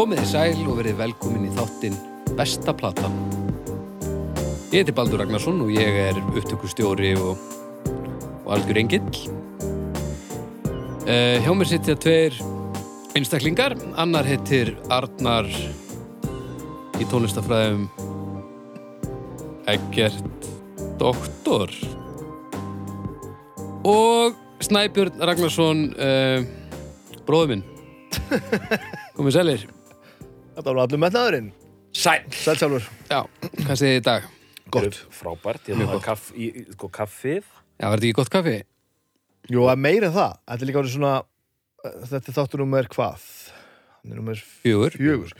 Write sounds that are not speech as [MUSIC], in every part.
Komið í sæl og verið velkomin í þáttinn Besta platan. Ég heiti Baldur Ragnarsson og ég er upptökustjóri og, og algjör engill. Uh, hjá mér sitja tveir einstaklingar. Annar heitir Arnar í tónlistafræðum Eggert Doktor. Og Snæbjörn Ragnarsson, uh, bróður minn. [LAUGHS] Komið sælir. Þetta var allur metnaðurinn. Sæl Sæl sjálfur. Já, hvað segir þið í dag? Gott. Frábært, ég hefði kaff, í, sko, kaffið Já, var þetta ekki gott kaffi? Jú, að meira en það. Þetta er líka orðið svona, uh, þetta er þáttur nummer hvað? Hann er nummer Fjögur. fjögur.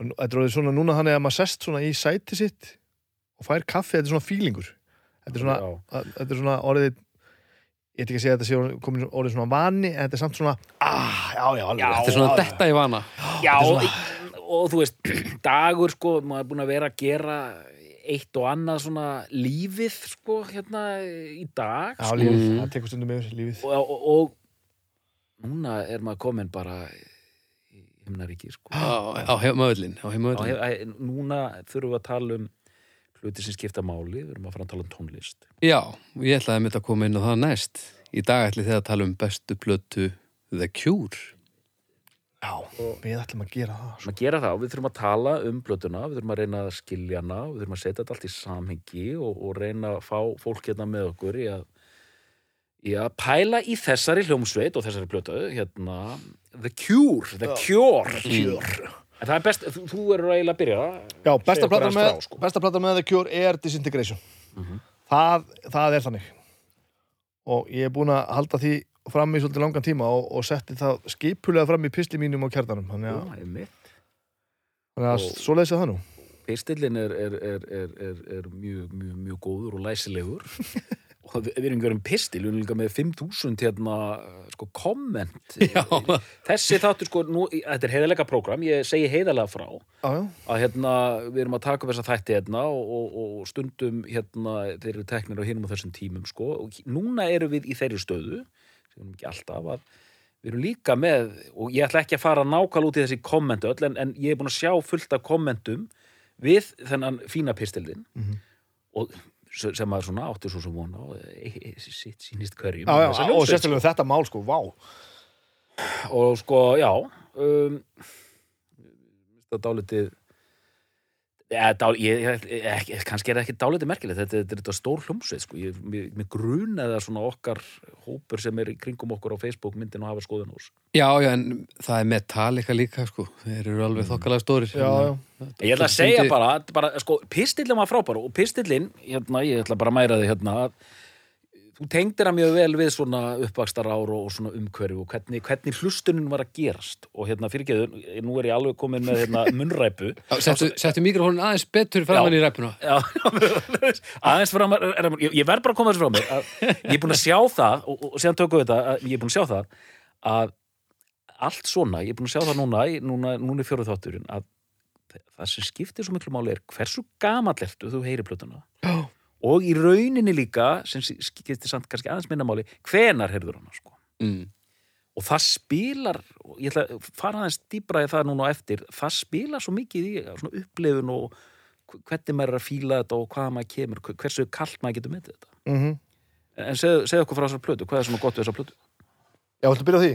Þetta er orðið svona núna hann er að maður sest svona í sæti sitt og fær kaffi, þetta er svona fílingur. Þetta er svona, að, þetta er svona orðið, ég ætla ekki að segja að þetta sé orðið- komin orðið svona vani, en þetta er samt svona, ah, já, já, alveg. Já. Þetta er svona detta í vana. Já, Þetta er og, þú veist [CLEARS THROAT] dagur, sko, maður er búin að vera að gera eitt og annað svona lífið, sko, hérna í dag Já, sko. lífið, Mm. það tekur stundum yfir lífið. og, og, og núna er maður komin bara í himnaríki, sko Á, á æ, núna þurfum við að tala um hluti sem skipta máli, við erum að fara að tala um tónlist Já, ég ætlaði að mynda að koma inn á það næst. Í dag ætli þið að tala um bestu plötu The Cure. Já, við ætlum að gera það. Sko. að gera það, við þurfum að tala um blötuna, við þurfum að reyna að skilja hana, við þurfum að setja þetta allt í samhengi og, og reyna að fá fólk hérna með okkur í að, í að pæla í þessari hljómsveit og þessari blötu, hérna The Cure, The Cure Cure. En það er best, þú, þú eru eiginlega að byrja Já, besta plata með, sko. með The Cure er Disintegration. Mhm. það, það er þannig. Og ég er búin að halda því fram í svolítið langan tíma og, og setti það skipulega fram í pisli mínum á kjartanum. Þannig að, einmitt. þannig að Og- svo leysi það nú. Pistillin er, er, er, er, er, er mjög, mjög, mjög góður og læsilegur [LAUGHS] og við við erum ekki verið um pistil, við erum líka með 5000 hérna, sko, komment [LAUGHS] Já. Þessi þáttur, sko, nú, þetta er heiðalega prógram, ég segi heiðalega frá Já, já. að hérna, við erum að taka upp þessa þætti hérna og, og, og stundum hérna, þeir eru teknir á hinum á þessum tímum sko, og núna erum við í þeirri stöðu sem ekki alltaf að við erum líka með, og ég ætla ekki að fara nákvæl út í þessi kommentu öll, en, en ég er búin að sjá fullt af kommentum við þennan fína pistildin Mhm. og s- sem maður svona átti svo sem vona og e, e, sitt sínist hverjum Já, já, og hljómsveit, sérstaklega um þetta mál, sko, vá. og sko, já um, það er dálítið ja, dál, ég, ég, kannski er það ekki dálítið merkilegt þetta, þetta er þetta stór hljómsveit sko. ég, mér, grunaði að svona okkar hópur sem er í kringum okkur á Facebook myndi nú hafa skoðun hús Já, já, en það er Metallica líka, sko. Þeir eru alveg þokkalega stórir. Já, já. ég ætla að segja bara, bara sko, pistillin var frábær og pistillin, hérna, ég ætla bara að mæra þig hérna að þú tengdir að mjög vel við svona uppvakstar ár og svona umhverju og hvernig, hvernig hlustunin var að gerast og hérna fyrirgeðu, nú er ég alveg komin með hérna munnræpu [LAUGHS] Já, Settu, settu mikrofónin aðeins betur framan Já. í ræpuna. Já, [LAUGHS] aðeins er, ég, ég verð bara að koma þessu frá mér að ég er búin að sjá það og, og síðan tökum við þetta, ég er búin að sjá það að allt svona, ég er búin að sjá það núna, núna, núna í fjóruð þátturinn að það sem skiptir svo miklu máli er hversu gamall ertu þú heyri plötuna Já. Og í rauninni líka sem skiptir samt kannski aðeins minna máli hvenar heyrður hana sko Mm. og það spilar og ég ætla að fara aðeins dýbra í það núna á eftir það spilar svo mikið í svona upplifun og hvernig maður er að fíla þetta og hvaða maður kemur, hversu kallt maður getur með þetta Mm en segðu segð okkur frá þessar plötu, hvað er svona gott við þessar plötu? Já, ætlum að byrja á því.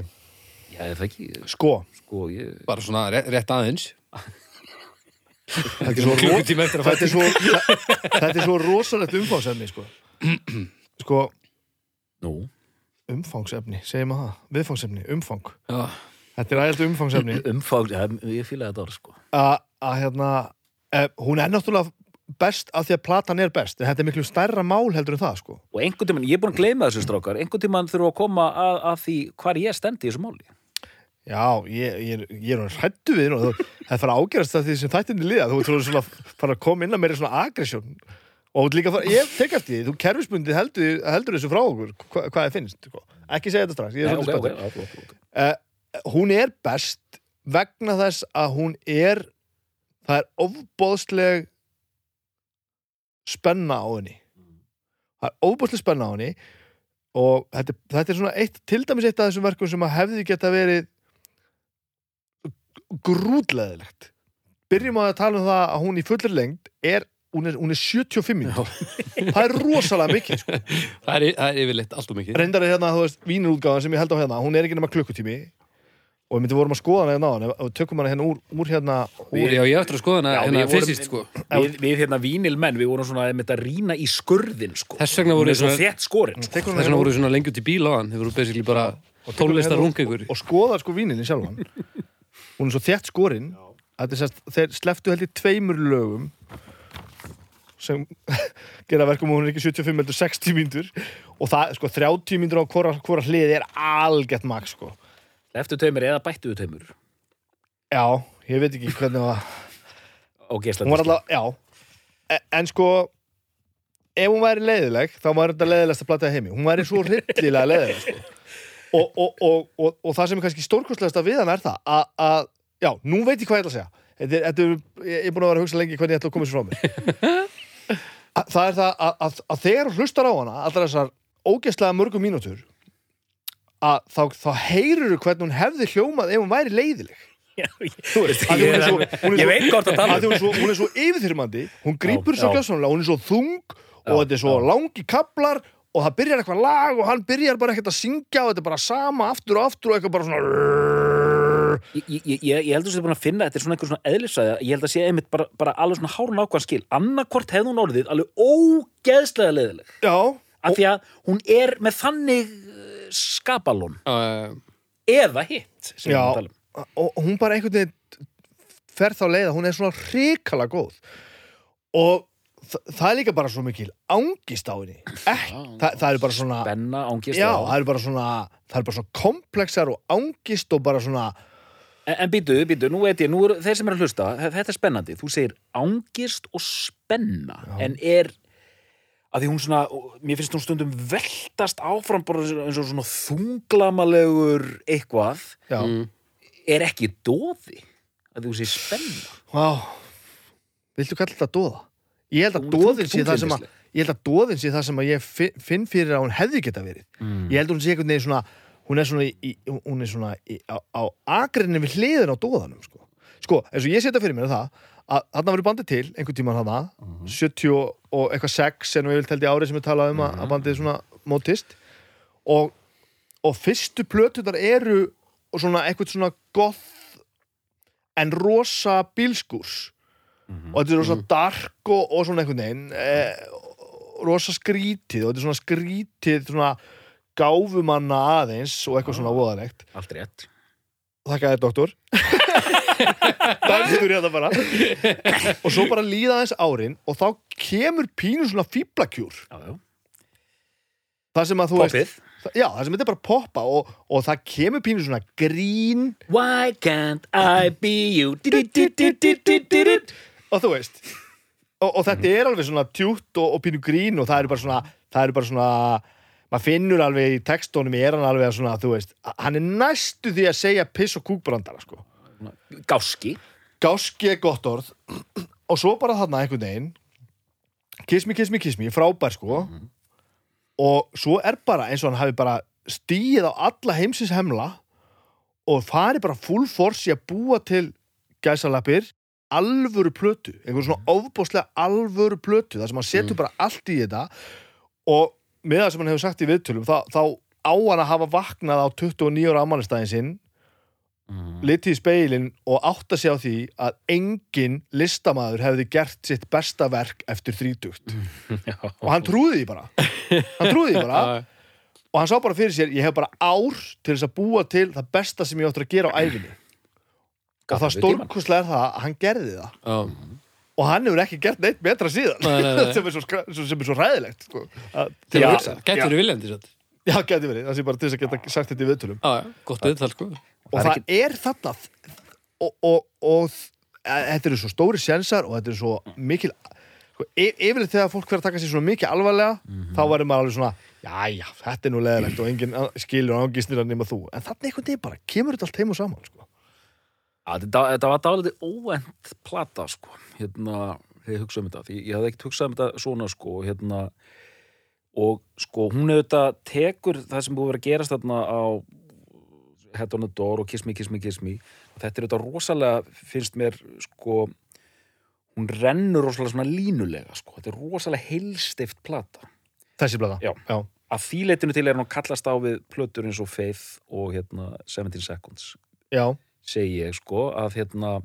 Já, er það ekki, Sko, sko ég Bara svona rétt aðeins. [LAUGHS] þetta er svo, ro Klukkutíma eftir að þetta er svo, þetta er svo rosalegt umfangsefni, sko. Sko, Nú, umfangsefni, segjum að það. Viðfangsefni, umfang. Já, Þetta er ægilt umfangsefni. umfang, ja, ég fíla þetta orð sko að að, hérna eh, hún er náttúrulega best af því að platan er best en þetta er miklu stærra mál heldur en það sko og einhvern tímann, ég er búin að gleyma þessu strákar einhvern tímann þurfa að koma að, að því hvar ég stendi í þessu máli já, ég, ég, ég er hrættu við og þú- það fara að ágerast það því sem þættinni liða. Þú ert svona fara að koma inn að meira svona agressjón og líka fara, ég tek eftir því þú kerfisbundið heldur, heldur þessu frá okkur hva, hvað það finnst, sko. ekki segja þetta strax ég er Nei, svolítið ok, spenntur ok, ok, ok. uh, hún er best vegna þess að hún er það er ofbóðsleg spenna á henni. Það er ofbóðsleg spenna á henni og þetta, þetta er svona eitt til dæmis eitt af þessum verkum sem að hefði geta verið grútleðilegt byrjum á að tala um það að hún í fullir lengd er, hún er, hún er 75 mínútur [LAUGHS] það er rosalega mikið sko. Það er, það er yfirleitt allt og mikið. reyndar er hérna, þú veist, vínurútgáðan sem ég held á hérna hún er ekki nema klukkutími og við myndum vorum að skoða hana hérna á hann og tökum hana hérna úr, úr hérna úr, Já, ég eftir að skoða hana Já, hérna við vorum- fyrsist, sko. við, við hérna vínilmenn, við vorum svona með að rýna í skurðin sko. Þess vegna voru svo svona- þétt skorin sko. Þess vegna voru úr, svona lengi út í bíl á hann. Þeir voru basically bara hana tólestar hérna ykkur. og skoða sko víninni sjálfan hún er svo þétt skorinn að sérst, þeir sleftu held í tveimur lögum sem [LAUGHS] gera verkum og hún er ekki 75 heldur 60 mínútur. Og það, sko, 30 mínútur á hvora, hvora hlið er algett maks, sko. Eftir taumur eða bættuðu taumur Já, ég veit ekki hvernig það og alltaf, já. E- En sko Ef hún væri leiðileg, þá var þetta leiðilegst að plata heimi. Hún væri svo hryllilega leiðileg sko. Og, og, og, og, og það sem er kannski stórkostlegasta við hann er það að, að Já, nú veit ég hvað ég ætla að segja Þetta er, þetta er, ég er búin að vera að hugsa lengi hvernig ég ætla að koma þessu frá mér [LAUGHS] Að- Það er það að, að, að þegar þú hlustar á hana allar þessar ógeðslega mörgum mínútur að þá, þá heyrur hvernig hún hefði hljómað ef hún væri leiðileg Þú veist, Að því ég, hún svo- hún ég veit hvort að tala að hún er svo, hún er svo yfirþyrmandi hún grýpur Já, svo já. gjössanlega, hún er svo þung og Já, þetta er svo já. langi kaplar og það byrjar eitthvað lag og hann byrjar bara ekkert að syngja og þetta er bara sama aftur og aftur og eitthvað bara svona ég, ég, ég, ég heldur sem búin að finna þetta er svona einhver svona eðlisæða ég held að sé einmitt bara, bara alveg svona hárun ákvæðan skil. Annarkvort hefði hún orðið alveg ógeðslega leiðileg já, af því að hún er með þannig uh, skapalón Uh, eða hitt já. að um. og hún bara einhvern veginn fer þá leið að hún er svona hrikala góð. Og þa það er líka bara svo mikil angist á henni Ek, það, það er bara svona Benna, ángist já, það er bara svona það er bara svona komplexar og angist og bara svona En, en býtu, býtu, nú veit ég, nú er þeir sem er að hlusta, þe- þetta er spennandi. Þú segir ángist og spenna, en er, að því hún svona, mér finnst hún stundum veltast áfram bara eins og svona þunglamalegur eitthvað, já, mm. er ekki dóði, að þú segir spenna. Vá, viltu kalla þetta dóða? Ég held að dóðin sé það sem að ég held að dóðin sé það sem að ég fi- finn fyrir að hún hefði geta verið. Mm. Ég held að hún sé einhvern veginn svona hún er svona, í, hún er svona í, á, á akrinni við hliðin á dóðanum sko. sko, eins og ég setja fyrir mér það að þarna verið bandið til einhvern tímann hana 70 og- og eitthvað 6 en við vilt held í árið sem við talaðum um að, að bandið svona mótist og, og fyrstu plötunar eru svona eitthvað svona goth en rosa bílskúrs og þetta er rosa dark og, og svona einhvern veginn eh, rosa skrítið og þetta er svona skrítið svona gáfumanna aðeins og eitthvað svona voðalegt. Allt rétt. þakka þér doktor. [LAUGHS] Dæmdur hérna bara. Og svo bara líða þess árin og þá kemur pínu svona fíblakjúr Já, já. það sem að þú Poppið. veist já, það sem þetta er bara poppa og, og það kemur pínu svona grín. Why can't I be you? Og þú veist og, og þetta er alveg svona tjútt og, og pínu grín og það eru bara svona það eru bara svona maður finnur alveg í textónum er hann alveg að svona, þú veist, hann er næstu því að segja piss og kúkbrandara, sko. Gáski. gáski er gott orð. Og svo bara þarna einhvern veginn kiss me, kiss me, kiss me, frábær sko. Og svo er bara eins og hann hafi bara stíið á alla heimsins hemla og farið bara full force í að búa til gæsalappir alvöru plötu, einhvern svona ofbóðslega alvöru plötu, það sem hann setur bara allt í þetta og með það sem hann hefur sagt í viðtölum, þá, þá á hann að hafa vaknað á 29 ára ammælistæðin sinn litið í speilin og átta sig á því að engin listamaður hefði gert sitt besta verk eftir þrítugt. [LAUGHS] Og hann trúði því bara. Hann trúði því bara. [LAUGHS] Og hann sá bara fyrir sér, ég hef bara ár til þess að búa til það besta sem ég áttur að gera á æfinni og það stórkostlega er það að hann gerði það Já. og hann hefur ekki gert neitt betra síðan Nei, nei, nei. [LAUGHS] sem, er svo, skra- sem er svo ræðilegt sko. Að- Til að hugsa. Gæti verið viljandi satt. já, geti verið, það sé bara til þess að geta sagt þetta í viðtölum Já, já, gott viðtal, sko. og Það er það þarna og, og, og e- þetta eru svo stóri sjensar og þetta er svo mikil sko, yfirleitt þegar fólk verður að taka sér svona mikið alvarlega þá verður maður alveg svona já, já, þetta er nú leðilegt og enginn skilur ángistnir að nema þú en þannig einhvern veginn bara kemur þetta allt heim og saman sko. Þetta, þetta var dálítið óvend plata, sko, hérna, þegar ég hugsa um þetta, ég hafði ekkert hugsað um þetta svona, sko, hérna, og, sko, hún auðvitað tekur það sem búið að vera að gerast þarna á Head on the Door og Kiss Me, Kiss Me, Kiss Me og þetta er þetta rosalega, finnst mér sko, hún rennur rosalega svona línulega sko. þetta er rosalega heilstift plata Þessi blada Já. Já. að því leitinu til er hún kallast á við plötur eins og Faith og hérna 17 Seconds Já. Segi ég sko að hérna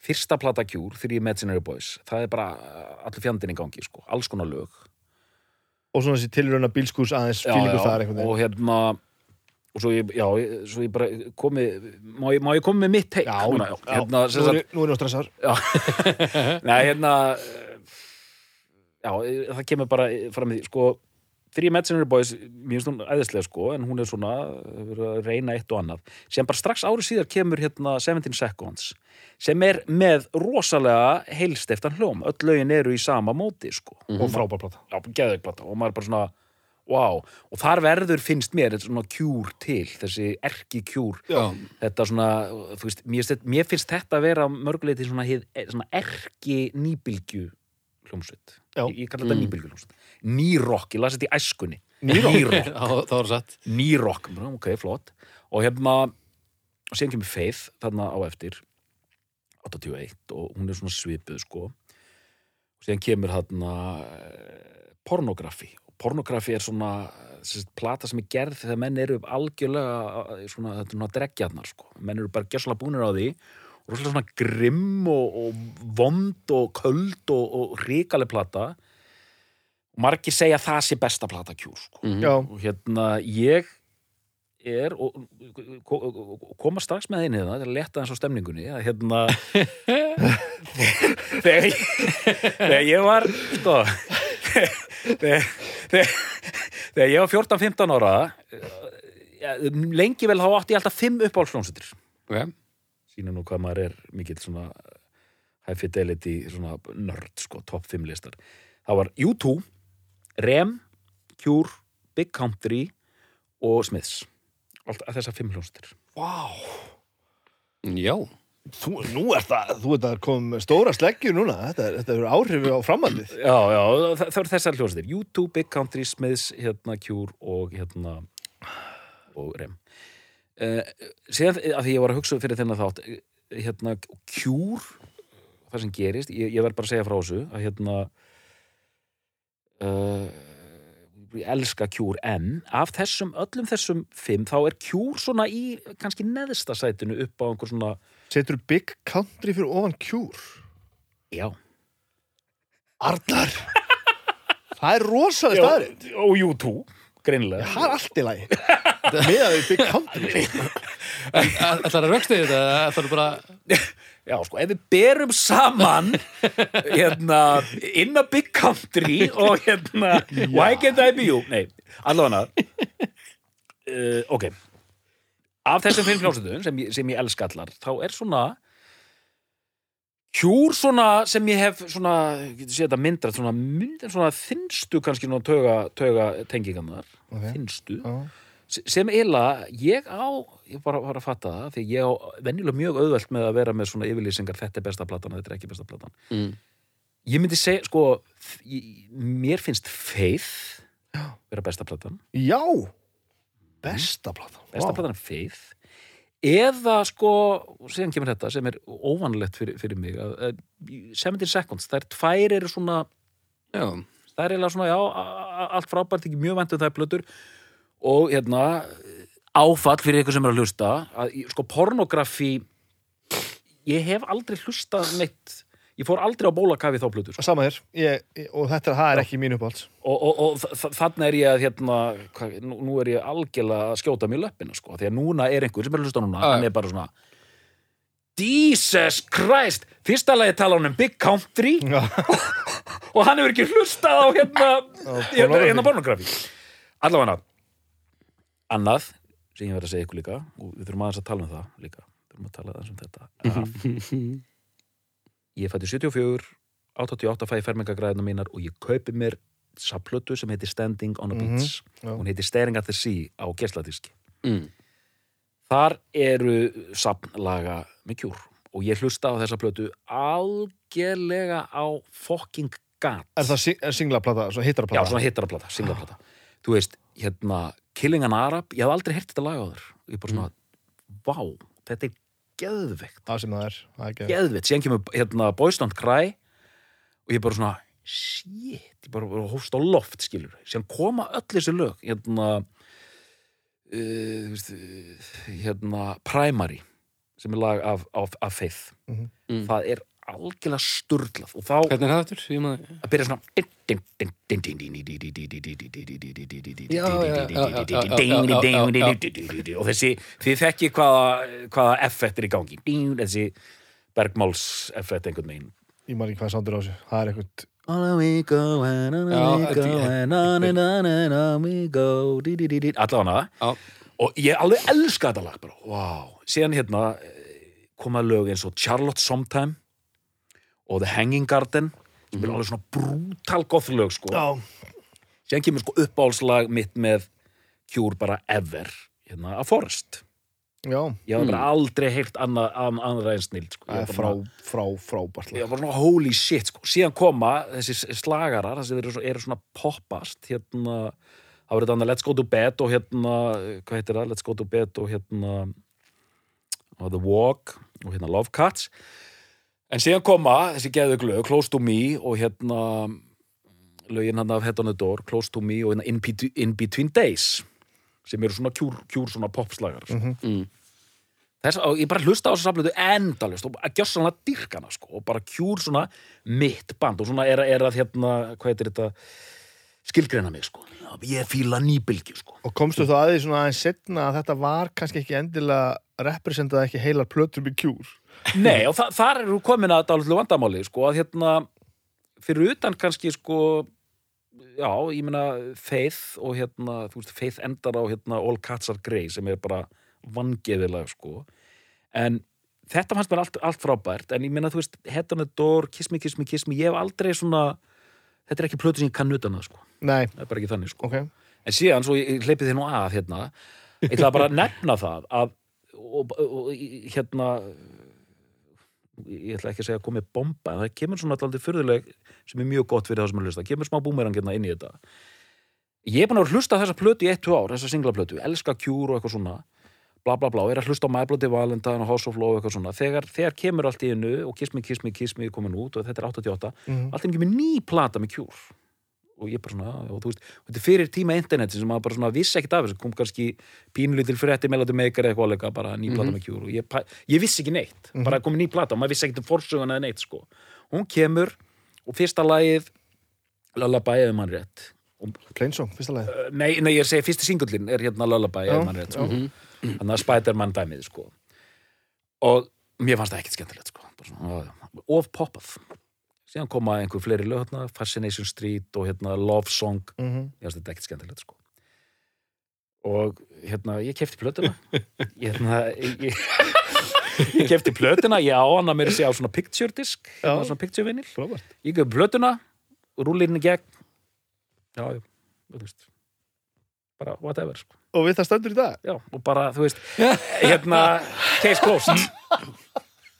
fyrsta plata Cure, Three Imaginary Boys það er bara uh, allir fjandinn í gangi sko, alls konar lög. Og svona þessi tilrauna bílskús aðeins fílingur þar einhvern veginn. og hérna og svo ég, já, svo ég bara komi má ég, ég koma með mitt teik Já, já, hérna, nú er, ég stressar [LAUGHS] nei, hérna já, það kemur bara fram í því, sko Three Imaginary Boys, mér finnst hún æðislega sko, en hún er svona, eh, að reyna eitt og annað, sem bara strax árið síðar kemur hérna 17 Seconds sem er með rosalega heilstiftan hljóm, öll lögin eru í sama móti sko, og frábær plata. Já, geðveikplata og maður bara svona wow, og þar verður finnst mér þetta svona kjúr til, þessi erki kjúr Já. þetta svona, þú veist, mér, finnst- mér finnst þetta að vera mörguleiti svona, hið, svona erki nýbylgju hljómsveit, ég, ég kalla þetta Mm. nýbylgju hljómsveit nýrokk, ég las þetta í æskunni. Nýrokk? nýrokk, Já, það var satt. nýrokk ok, flott. Og hérna, og síðan kemur Faith þarna á eftir 81 og hún er svona svipuð sko. Og síðan kemur þarna eh, pornografi og pornografi er svona sérst, plata sem er gerð þegar menn eru algjörlega eh, svona, þetta er svona dreggjarnar sko, menn eru bara gjössalega búnir á því. Og svona grimm og, og vond og köld og, og ríkaleg plata margir segja að það sé besta plata kjúr sko Mhm. Já, og hérna ég er og ko- koma strax með einu það, þetta er leta eins á stemningunni að hérna [LAUGHS] þegar, ég- þegar ég var sko þegar, þegar, þegar ég var 14-15 ára ja, lengi vel þá átti ég alltaf fimm uppáhaldsljónsettir Ok. sína nú hvað maður er mikill svona high fidelity svona nörd sko, top 5 listar það var U2, Rem Cure, Big Country og Smiths. Allt þessar fimm hljónstir vá. Já. Þú, nú er það, þú ert að koma með stóra sleggjur núna, þetta, er- þetta eru áhrifu á framhaldið. já, já, það, það eru þessar hljónstir U2, Big Country, Smiths, hérna Cure og hérna og Rem. Uh, síðan að því ég var að hugsa fyrir þennan þátt eh, hérna Cure það sem gerist, ég, ég verð bara að segja frá þessu að hérna uh, ég elska Cure en af þessum, öllum þessum fimm þá er Cure svona í kannski neðsta sætinu upp á einhver svona Setur Big Country fyrir ofan Cure? já, Arnar! það er rosalega staðrind. og U2 greinilega Það er allt í lagi. Meðan við Big Country. [LAUGHS] Það er að rökstu þetta, það er bara... [LAUGHS] Já, sko, ef við berum saman [LAUGHS] hérna, in a big country og hérna, why can't I be you? Nei, allavega uh, ok af þessum fimm hljómsveitum sem, sem ég elska allar, þá er svona hjúr svona sem ég hef svona, getur séð þetta myndrætt svona, myndrætt svona þinnstu kannski svona tauga, tauga tengingarnar Ok. þinnstu Já. Sem eiginlega, ég á ég bara var að fatta það, því ég á venjulega mjög auðvelt með að vera með svona yfirlýsingar þetta er besta platan, þetta er ekki besta platan Mm. ég myndi segja, sko ég, mér finnst Faith vera besta platan, Já, besta platan. besta Vá. platan er Faith eða sko síðan kemur þetta sem er óvanlegt fyrir, fyrir mig að, að 17 seconds, er tvær eru svona Já. það er eiginlega svona, já, allt frábært ekki mjög vænt það er plötur og hérna, áfall fyrir ykkur sem er að hlusta að sko pornografi ég hef aldrei hlustað neitt ég fór aldrei á bólakafi þá plötur sko. Sama hér, ég, ég- og þetta það er ekki mín uppáhalds. og, og, og þ- þarna er ég að hérna, hvað, nú, nú er ég algjörlega að skjóta mér löppina sko, því að núna er einhver sem er að hlusta núna, hann er bara svona Jesus Christ fyrsta lagi tala hann um Big Country Já. [LAUGHS] og hann hefur ekki hlustað á hérna hérna, hérna pornografi allavega annað sem ég verð að segja ykkur líka og við þurfum aðeins að tala um það líka. Við þurfum að tala aðeins um þetta. Ég fætti 74 88 fæ ég fermingagræðina mínar og ég kaupi mér saplötu sem heitir Standing on a Beach. já. hún heitir Staring at the Sea á geisladiski. Mm. þar eru sapnlaga með kjúr og ég hlusta á þessa plötu algjörlega á fucking gat Er það sing singlaplata, svo hittara Já, svona hittaraplata, singlaplata Þú veist, hérna, Killing an Arab Ég hef aldrei heyrt þetta lag á þér Ég bara svona, vá, þetta er geðveikt. Það sem það er, það er ekki geðveikt, síðan kemur hérna Boys Don't Cry og ég bara svona shit, ég bara bara hófst á loft skilur, síðan koma öll þessi lög hérna uh, hérna Primary sem er lag af, af, af Faith. Mhm. Mm. það er algjörlega sturglað og þá Hvernig er það maður... að byrja svona og þessi þið þekki hvaða, hvaða effekt er í gangi þessi bergmáls effekt einhvern veginn ég man ekki hvað sandur á þessu, það er eitthvað allavega og ég alveg elska þetta lag bara, wow. síðan hérna eh, koma lög eins og Charlotte Sometime og The Hanging Garden sem er alveg svona brútal gott lög sko. já, síðan kemur sko uppáhaldslag mitt með Cure bara ever hérna að Forrest já, ég hafði bara aldrei heyrt annað, an, annað eins snill sko. Ég var frá, bara- frá, frábært ég lag. var bara svona holy shit sko. síðan koma þessi slagarar þessi eru, svo- eru svona poppast hérna það var þetta Let's Go to Bed og hérna, hvað heitir það, Let's Go to Bed og hérna og The Walk og hérna Love Cuts en síðan koma þessi geðu glög, Close to Me og hérna lögin hann af Head on the Door, Close to Me og hérna In, Between- In Between Days sem eru svona kjúr, kjúr svona popslagar sko. mm. Þess, ég bara hlusta á þessu saflötu endalust og að gjössa hana dyrkana sko, og bara kjúr svona mitt band og svona er, er að hérna, hvað heitir þetta skilgreina mig sko Já, ég fíla nýbylgi sko og komstu þú að því svona aðeins setna að þetta var kannski ekki endilega representað ekki heilar plötur með kjúr Nei, og þa þar eru komin að dálitlu vandamáli sko, að hérna fyrir utan kannski sko já, ég meina Faith og hérna, þú veist, Faith endar á hérna All Cats Are Grey sem er bara vangeðilega sko. En þetta fannst mér allt, allt frábært en ég meina, þú veist, Head on the Door Kiss Me, Kiss Me, Kiss Me, ég hef aldrei svona þetta er ekki plötu sem ég kann utan að sko. Nei, það er bara ekki þannig sko. Ok, En síðan, svo ég, hleypið þið nú að hérna, ég ætla bara að nefna það að, og, og, og hérna, ég ætla ekki að segja komið bomba, en það kemur svona alltaf fyrðuleg sem er mjög gott fyrir það sem er hlusta, kemur smá búmerang hérna inn í þetta. Ég er búin að hlusta þessa plötu í 1-2 ár, þessa singlaplötu, elska Cure og eitthvað svona, bla bla bla, er að hlusta á My Bloody Valentine og House of Love og eitthvað svona, þegar, þegar kemur allt í innu og Kiss Me, Kiss Me, Kiss Me komin út og þetta er 88, Mhm. allt í einu kemur ný plata með Cure og ég bara svona, og þú veist, þetta er fyrir tíma interneti sem maður bara svona vissi ekkert af þessu. Kom kannski pínulítil frétti melodi meikar eða eitthvað áleika, bara ný plata með Cure. Og ég, ég vissi ekki neitt, bara komið ný plata og maður vissi ekkert um forsögun eða neitt sko. Hún kemur og fyrsta lagið Lullaby eða mann rétt. Plainsong, fyrsta lagi uh, nei, nei, ég segi fyrsti singullin er hérna Lullaby eða mann rétt sko. þannig að Spider-Man dæmið sko. Og mér fannst það ekkert skemmtilegt sko. Of poppað síðan koma einhver fleiri lög hérna, Fascination Street og hérna Love Song. Mhm. ég finnst þetta ekkert skemmtilegt sko. Og hérna, ég kefti plötuna. Ég, hérna, ég, ég, ég kefti plötuna ég á hana mér að segja á svona picture disk hérna, svona picture vinyl. Frábært. Ég gef plötuna og rúlir henni gegn. Já, þú veist bara whatever sko. Og við það stendur í dag? Já, og bara, þú veist hérna, case closed.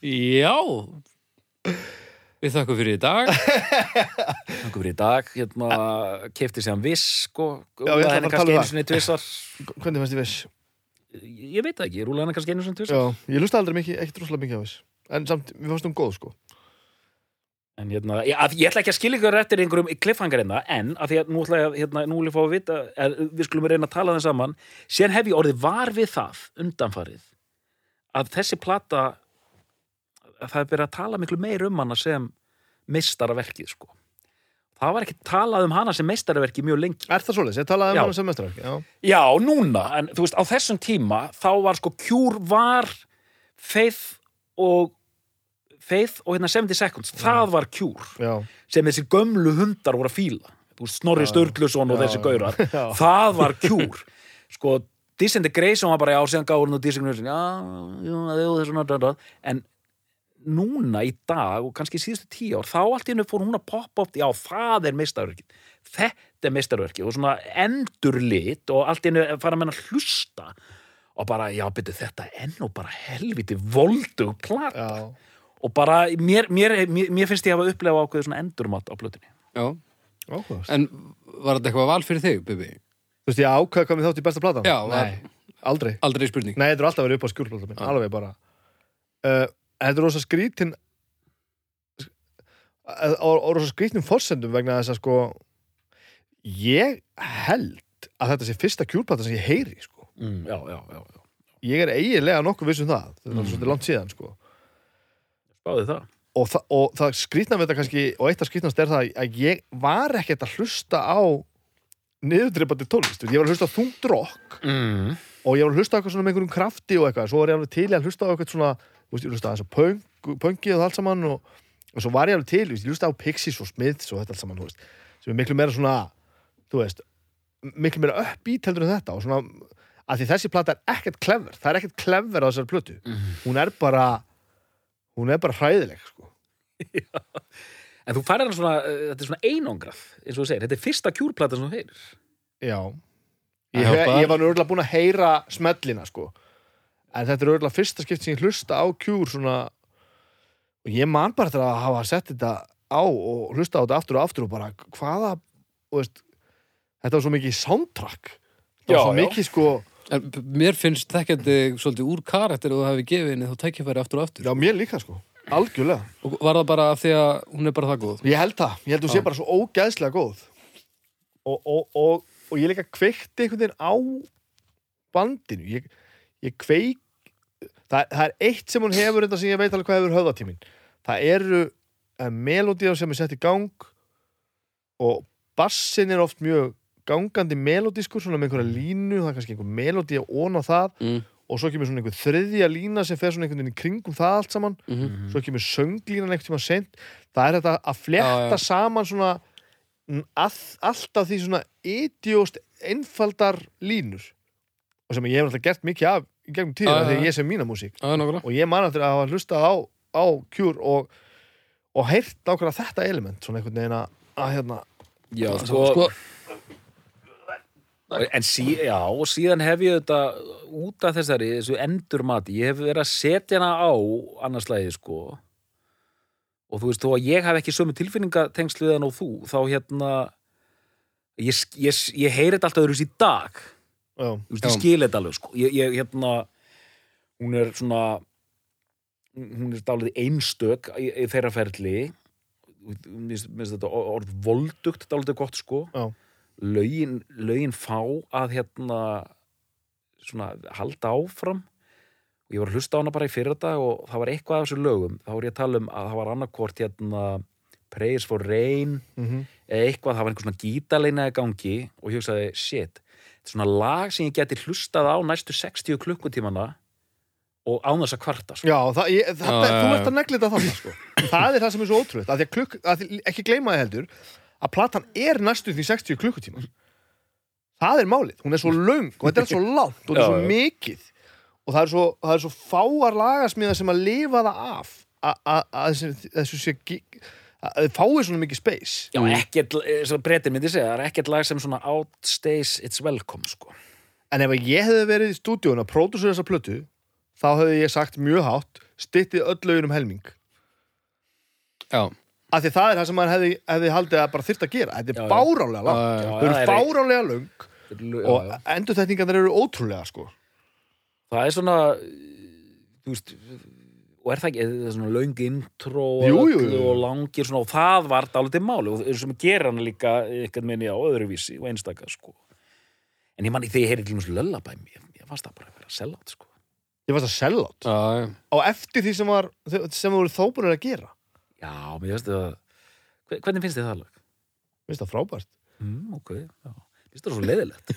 Já Við þakkum fyrir í dag. [LAUGHS] Þannig fyrir í dag, hérna, kefti sér hann viss, sko, Já, ég ætla rúlaði henni kannski um einu sinni tvissar, Hvernig fannst ég viss? ég veit það ekki, rúlaði henni kannski einu sinni tvissar. Já, ég lusta aldrei mikið, ekkert rosalega mikið á viss. En samt, við fannst um góð sko. En hérna, ég, að, ég ætla ekki að skilja ykkur eftir einhverjum cliffhanger hérna, en að því að nú ætla ég að, hérna, nú vil ég fá að vita, er, við skulum reyna að tala þeim saman, síðan hef ég orðið var við það, undanfarið, að þessi plata, það er verið að tala miklu meir um hana sem meistaraverkið, sko. Það var ekki talað um hana sem meistaraverkið mjög lengi. Er það svoleiðis? Ég talaði Já. um hana sem mestarverk Já, Já, núna, en þú veist, á þessum tíma þá var sko Cure var Faith og Faith og hérna 70 Seconds það var Cure, já, sem þessi gömlu hundar voru að fíla, þú veist, Snorri Já. Sturluson og Já. þessi gaurar, Já. það var Cure sko, Disintegration var bara já, síðan gáður nú Disintegration já, já, já, þessu náttúrulega en núna í dag og kannski síðustu tíu ár, þá allt í hennu fór hún að poppa upp, já, það er meistarverkið þetta er meistarverkið og svona endurlit og allt í hennu fara að menna að hlusta og bara, já, byrju, þetta er nú bara helviti voldug plata já og bara, mér, mér, mér, mér finnst ég að hafa upplefa ákveður svona endurmat á plötunni Já, Áhugavert. en var þetta eitthvað val fyrir þig, Bibi? Þú veist, ég ákveða hvað mér þátt í besta platan? Já, var, Nei, aldrei Aldrei spurning Nei, þetta er alltaf verið upp á skjúrplata minn, Já. alveg bara uh, Þetta er rosa skrítin rosa skrítin forsendum vegna þess að sko ég held að þetta sé fyrsta kjúrplata sem ég heyri sko. mm, já, já, já, já. ég er eiginlega nokkuð viss um það þetta er Mm. svolítið langt síðan sko. spáði það og, þa og það skrítna við þetta kannski og eitt af skrítnast er það að ég var ekkert að hlusta á niðurdreipandi tónlist ég var að hlusta á þungt rock mm. og ég var að hlusta á eitthvað svona með einhverjum krafti og eitthvað, svo var ég alveg til að hlusta á eitthvað svona, veist, ég hlusta á þess að punk, punkið og allt saman og, og svo var ég alveg til, veist, ég hlusta á Pixies og Smiths og þetta allt saman, þú veist, sem er miklu meira svona, þú veist, miklu meira uppbít heldur en þetta og svona, að því þessi plata er ekkert klefver, það er ekkert klefver á þessari plötu, hún er bara, hún er bara hræðileg, sko. [LAUGHS] En þú færði hann svona, uh, þetta er svona einangrað eins og þú segir, þetta er fyrsta kjúrplata sem þú heyrir Já. Ég, ég var nú örgulega búin að heyra smellina, sko. En þetta er örgulega fyrsta skipt sem ég hlusta á kjúr svona og ég man bara til að hafa sett þetta á og hlusta á þetta aftur og aftur og bara hvaða, veist þetta var svo mikið soundtrack. Þetta var svo mikið sko En mér finnst þekkjandi svolítið úr karakter og þú hefði gefið henni þá tækifæri aftur og aftur. Já, mér líka sko, algjörlega. Og var það bara því að hún er bara það góð? Ég held það, ég held þú sé bara svo ógeðslega góð. Og, og, og, og ég líka kveikti einhvern veginn á bandinu. Ég, ég kveik það, það er eitt sem hún hefur þetta sem ég veit alveg hvað hefur höfðatímin það eru melodíar sem er sett í gang og bassin er oft mjög gangandi melodískur svona með einhverja línu, það er kannski einhver melodía ón á það mm. og svo kemur svona einhver þriðja lína sem fer svona einhvern veginn í kringum það allt saman Mm Mhm. svo kemur sönglínan einhvern tíma sent það er þetta að fletta já. saman svona að, alltaf því svona idiost einfaldar línur og sem ég hef alltaf gert mikið af í gegnum já, já. þegar ég sem mína músík nákvæmlega og ég man eftir að hafa hlustað á, á Cure og, og heyrt ákveða þetta element svona einhvern veginn að, að hérna Já, sko, sko, En sí, já, og síðan hef ég þetta út af þessari, þessu endurmati, ég hef verið að setja hana á annarslæði, sko. Og þú veist, þó að ég hef ekki sömu tilfinningatengsl við hann og þú, þá hérna, ég, ég, ég heyri þetta alltaf öðruðs í dag. Veist, ég skil þetta alveg, sko. Ég, ég hérna, hún er svona, hún er dálítið einstök í, í þeirra ferli. Finnst þetta orð voldugt dálítið gott, sko. Lögin, lögin fá að hérna svona halda áfram. Og ég var að hlusta á hana bara í fyrra dag og það var eitthvað af þessu lögum. Þá var ég að tala um að það var annarkvort hérna Praise for Rain mm eða eitthvað, það var einhver svona gítaleina í gangi og ég hugsaði, shit svona lag sem ég geti hlustað á næstu 60 klukkutímana og án þess að kvarta sko. já það, ég, það, Já, þú ert að neglita það sko. það er það sem er svo ótrúið að klukk, að ekki gleyma þið heldur að platan er næstu því 60 klukkutímar það er málið, hún er svo löng og þetta er svo langt og þetta er svo mikið og það er svo, það er svo fáar lagasmíða sem að lifa það af að- þessu- sé að þið fáið svona mikið space. Já, ekkert, eins og breytin myndi segja, það er ekkert lag sem svona outstays it's welcome, sko. en ef ég hefði verið í stúdíun að pródusera þessa plötu þá hefði ég sagt mjög hátt styttið öll lögin um helming. Já, af því það er það sem maður hefði, hefði haldið að bara þyrft að gera. Þetta er bárálega langt Já, já. Já, þau eru er- fárálega löng. Já, og já. endurþekningarnir eru ótrúlega sko. Það er svona, þú veist, og er það ekki, það er svona löng intro og, Jú, jú, jú. og langir svona, og það var dálítið máli og og gerir hann líka eitthvað minni á öðruvísi og einstaka, sko. En ég manni þegar ég heyri til mjög löllabæm, ég, ég fannst það bara að vera sellátt, sko. ég varst að selja átt já, já. og eftir því sem var sem voru þó búin að gera Já, mér finnst það, Hve- hvernig finnst þið það lag? Mér finnst það frábært Mm, ok, já. Finnst það svo leiðilegt?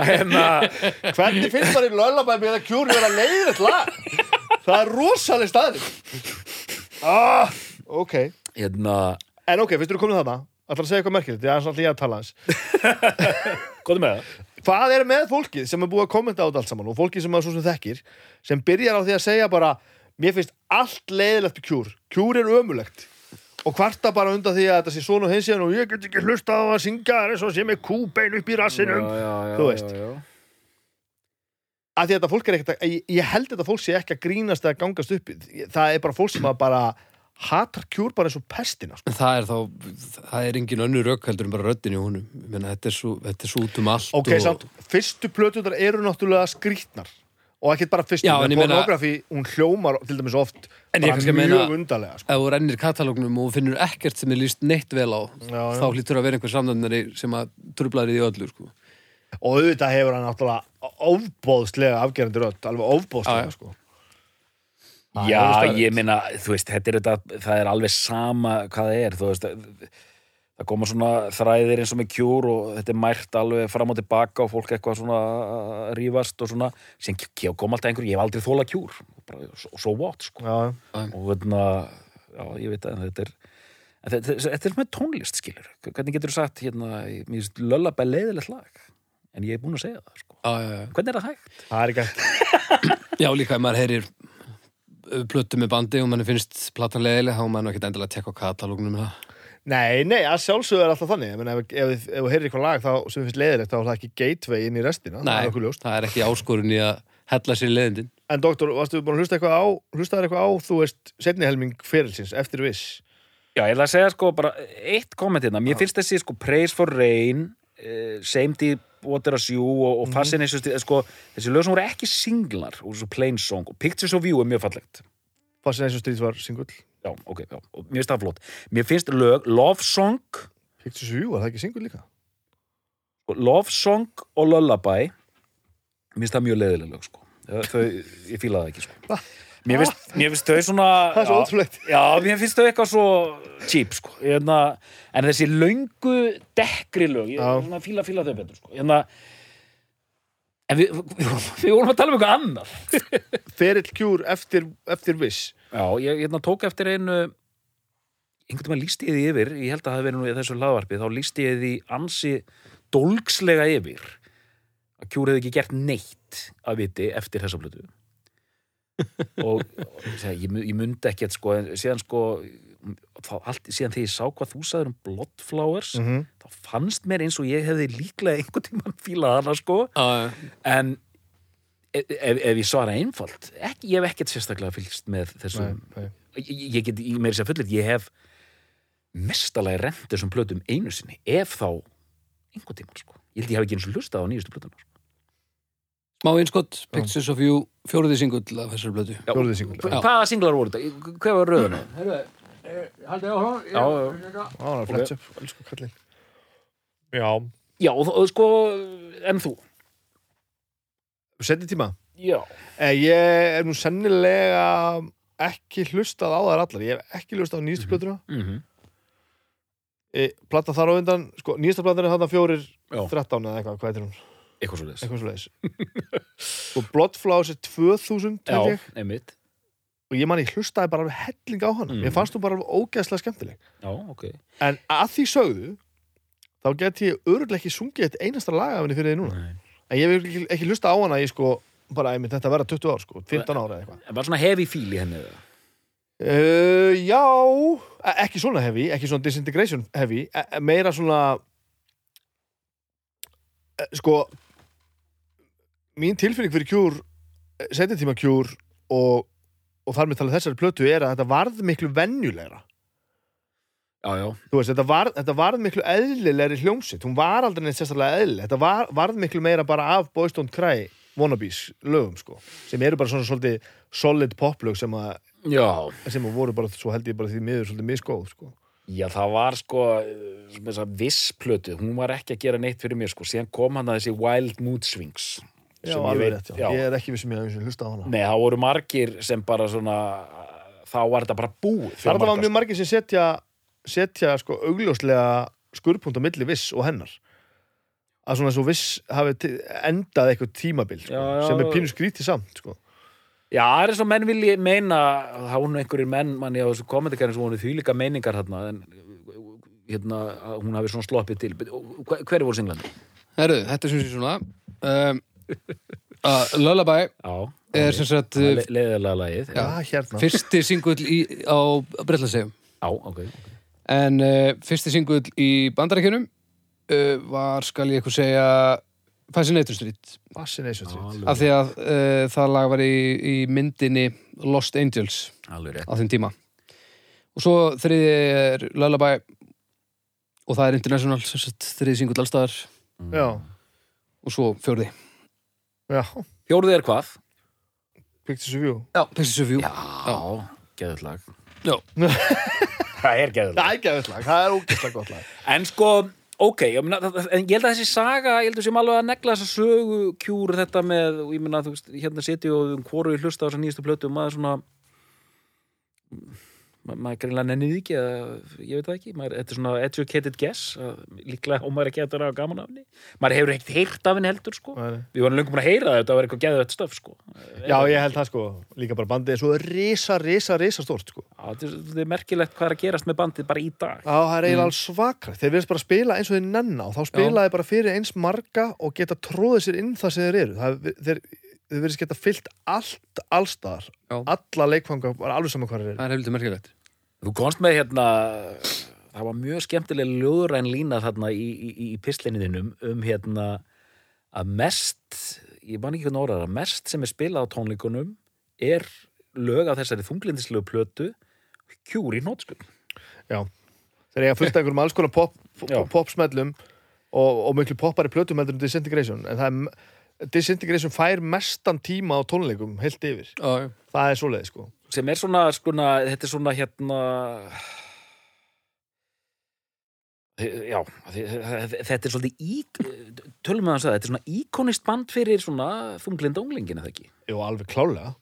að, [LAUGHS] Hvernig finnst það í löllabæmi eða kjúri vera leiðilegt lag? Það er rosaleg staðið ah, Ok hérna, En ok, finnst þú komin þarna? Ætlar að segja eitthvað merkilegt, ég er svona líka að tala hans góðum [LAUGHS] með það? Hvað er með fólkið sem er búið að kommenta á þetta allt saman og fólkið sem er svo sem þekkir sem byrjar á því að segja bara mér finnst allt leiðilegt kjúr kjúr er ömulegt og kvarta bara undan því að þetta sé svona og hins og ég get ekki hlusta á að syngja það eins og sé með kúbein upp í rassinum já, já, Þú veist. Já, já. að því að þetta fólk er ekkert ég, ég held þetta fólk sé ekki að grínast eða gangast upp það er bara fólk sem að bara hatar kjúr bara eins og pestina sko. Það er þá, það er engin önnur rauk heldur en bara röddin í honum. Ég meina, þetta er svo, þetta er svo út um allt. ok, og... samt, fyrstu plötunar eru náttúrulega skrýtnar og ekki bara með en pornografi hún hljómar til dæmis oft bara mjög meina- undarlega sko. Ef þú rennir katalógnum og finnur ekkert sem er líst neitt vel á, Já, já. þá hlýtur að vera einhver samnæmnari sem að trublaði í öllu, sko. og auðvitað hefur hann náttúrulega ofbóðslega afgerandi rödd, alveg ofbóðslega já. sko. Já, ég meina, þú veist, þetta er þetta, það er alveg sama hvað það er, þú veist, það koma svona þræðir eins og með kjúr og þetta er mært alveg fram og tilbaka og fólk eitthvað svona að rífast og svona, sem kom alltaf einhver, ég hef aldrei þóla kjúr, bara, so, so what, sko, já, og hérna, já, ég veit að þetta er, en þetta, þetta er með tónlist, skilur, hvernig getur þú sagt, hérna, mér finnst löllabæ leiðilegt lag, en ég er búin að segja það, sko, Já, já, já. hvernig er það hægt? það er ekki hægt. Já, líka ef maður heyrir uh, plötu með bandi og mann finnst platan leðileg, þá er maður nú ekkert endilega að tekka á katalógnum með það. Nei, nei, að sjálfsögðu er alltaf þannig Ég meina, ef, ef, ef þú heyrir eitthvað lag þá, sem finnst leiðilegt þá er það ekki gateway inn í restina það Nei, er okkur ljóst. það er ekki áskorun í að hella sér í leðindin. En doktor, varstu búin að hlusta eitthvað á hlustaður eitthvað á, þú veist, setni helming ferilsins, eftir viss Já, ég ætla að segja sko bara eitt komment hérna. Mér finnst þessi sko Praise for Rain, uh, Same Deep Water as You og, og Fascination Sti- sko, þessi lög sem voru ekki singlar og svo plain song og Pictures of You er mjög fallegt. Fascination Street var singull Já, ok, já, mér finnst það flott. Mér finnst lög Love Song, Pictures of You, var það ekki singull líka? sko, Love Song og Lullaby mér finnst það mjög leiðileg lög sko. Þau, ég fíla það ekki sko. Mér finnst, mér finnst þau svona [LAUGHS] Það er svo já, ótrúlegt Já, mér finnst þau eitthvað svo cheap, sko. Hérna, en þessi löngu dekkri lög, ég fíla, fíla þau betur, sko. Hérna, en við, við, vorum að tala um eitthvað annað. [LAUGHS] Ferill kjúr eftir, eftir viss Já, ég hérna, tók eftir einu, einhvern veginn lísti ég því yfir, ég held að það hafi verið nú í þessu hlaðvarpi, þá lísti ég því ansi dólgslega yfir að kjúr hefði ekki gert neitt að viti eftir þessa blötu. [LAUGHS] og, og ég, mu- ég mundi ekkert sko, en síðan sko þá allt, síðan þegar ég sá hvað þú sagður um Bloodflowers, mm -hmm. þá fannst mér eins og ég hefði líklega einhvern tímann fílað hana sko, Já, en ef, ef, ef ég svara einfalt ekki, ég hef ekkert sérstaklega fylgst með þessum nei, nei. ég, ég get, ég meiri sér fullir ég hef mestalagi rent þessum plötum einu sinni, ef þá einhvern tímann sko, ég held ég hef ekki eins og hlustað á nýjustu plötuna sko. Smá einskott, Pictures of You, fjóruði singull af þessari blötu. Já, Fjórði singull, hvaða singlar voru þetta? hvað var röðuna? Herru, haldið áhrá? Já, já. Það er flett upp, elsku kallinn. Já, já, sko, en þú? Setni tíma? Já, Eh, Ég er nú sennilega ekki hlustað á þær allar. Ég hef ekki hlustað á nýjastu plötuna. Mm e, Plata þar á undan, sko, nýjasta platan er þarna fjórir Já. 13 eða eitthvað, hvað heitir hún? eitthvað svo leiðis Og Bloodflowers er 2000 já, einmitt, og ég man ég hlustaði bara alveg helling á hana Mm. Mér fannst hún bara alveg ógeðslega skemmtileg já, ok En að því sögðu þá geti ég öruglega ekki sungið eitt einasta lag af henni fyrir því núna Nei. En ég vil ekki, ekki hlusta á hana í sko bara einmitt þetta verða 20 ár sko, 15 ára eða eitthvað en bara svona heavy feel í henni? Uh, já, e- ekki svona heavy, ekki svona disintegration heavy, e e- meira svona sko mín tilfinning fyrir kjúr setjatíma kjúr og, og þar með talað þessari plötu er að þetta varð miklu venjulegra. Já, já, þú veist, þetta varð, þetta varð miklu eðlilegri hljómsitt, hún var aldrei neitt sérstaklega eðlileg, þetta var, varð miklu meira bara af Boys Don't Cry wannabes lögum sko, sem eru bara svona svolítið solid poplög sem að já. sem að voru bara, svo held ég bara því miður svolítið misgóð sko. Já, það var sko þess að viss plötu, hún var ekki að gera neitt fyrir mér sko, síðan kom hann að þessi Wild Mood Swings Já, sem ég alveg veit- rétt, já. já. Ég er ekki vissum ég að hlusta á hana. Nei, það voru margir sem bara svona þá var þetta bara búið Það var mjög margir sem setja, setja sko augljóslega skurpunkt á milli viss og hennar. Að svona svo viss hafi endað eitthvað tímabil, sko, sem er pínu skrítið samt, sko. Já, það er eins og menn vilji meina það voru nú einhverjir menn manni á þessu kommentarkerfin sem voru þvílíka meiningar hérna en hérna, hún hafi svona sloppið til Hver- hverju voru singlandi? Herru, þetta er sem sé svona. Um, uh, Lullaby er sem sagt le leðilega lagið Já, hérna. fyrsti singull í, á Breitlandsegum. Já, ok, ok En uh, fyrsti singull í bandarækjunum uh, var, skal ég eitthvað segja, Fascinator Street. Fascination Street. Af því að uh, það lag var í, í myndinni Lost Angels Alveg á þeim tíma. og svo þriði er Lullaby og það er International þriði singull allstaðar Já, og svo fjórði já, Fjórði er hvað? Pictures of You. Já, Pixis of You. Já, geðut lag Já. [LAUGHS] Það er geðut Það er ekki aðeins lag, það er ógeðslega gott lag. En sko, ok, ég, meina, það- en ég held að þessi saga, ég held að sem alveg að negla þessa sögu kjúr þetta með, og ég meina, þú veist, hérna sitja og um hvoru hlusta á þessa nýjastu plötu og maður svona ma maður greinlega nennið ekki eða ég veit það ekki, maður, þetta er svona educated guess að líklega og maður ekki að þetta er gaman af henni. Maður hefur ekkert heyrt af henni heldur sko. Nei, við varum löngum búin að heyra það, þetta var eitthvað geðvett stöf sko. Já, ég held það sko, líka bara bandið er svo risa, risa, risa stórt sko. Já, þetta er, þetta er merkilegt hvað er að gerast með bandið bara í dag. Já, það er eiginlega alls svakra Þeir verðast bara að spila eins og þeir nenna og þá spila þeir bara fyrir eins marga og geta tróðið sér inn það það, þeir, þeir verðast geta fyllt allt allstaðar, Já. alla leikfanga bara alveg saman hvað þeir eru. Það er heldur merkilegt. Þú komst með hérna það var mjög skemmtileg ljóðræn lína þarna í, í, í pislinniðinum um hérna að mest, ég man ekki hvernig orðað það, mest sem er spilað á tónleikunum er lög af þessari þunglindislegu plötu kjúr í nótskul Já, eiga fullt af einhverjum alls konar pop, pop, popsmellum og, og miklu poppari plötum heldur en Disintegration en það er Disintegration fær mestan tíma á tónleikum heilt yfir, Já, já. Það er svoleið sko. Sem er svona, skona, þetta er svona hérna já þetta er svolítið í tölum við að það, þetta er svona íkonist band fyrir svona þunglinda unglingin eða ekki? Jú, alveg klálega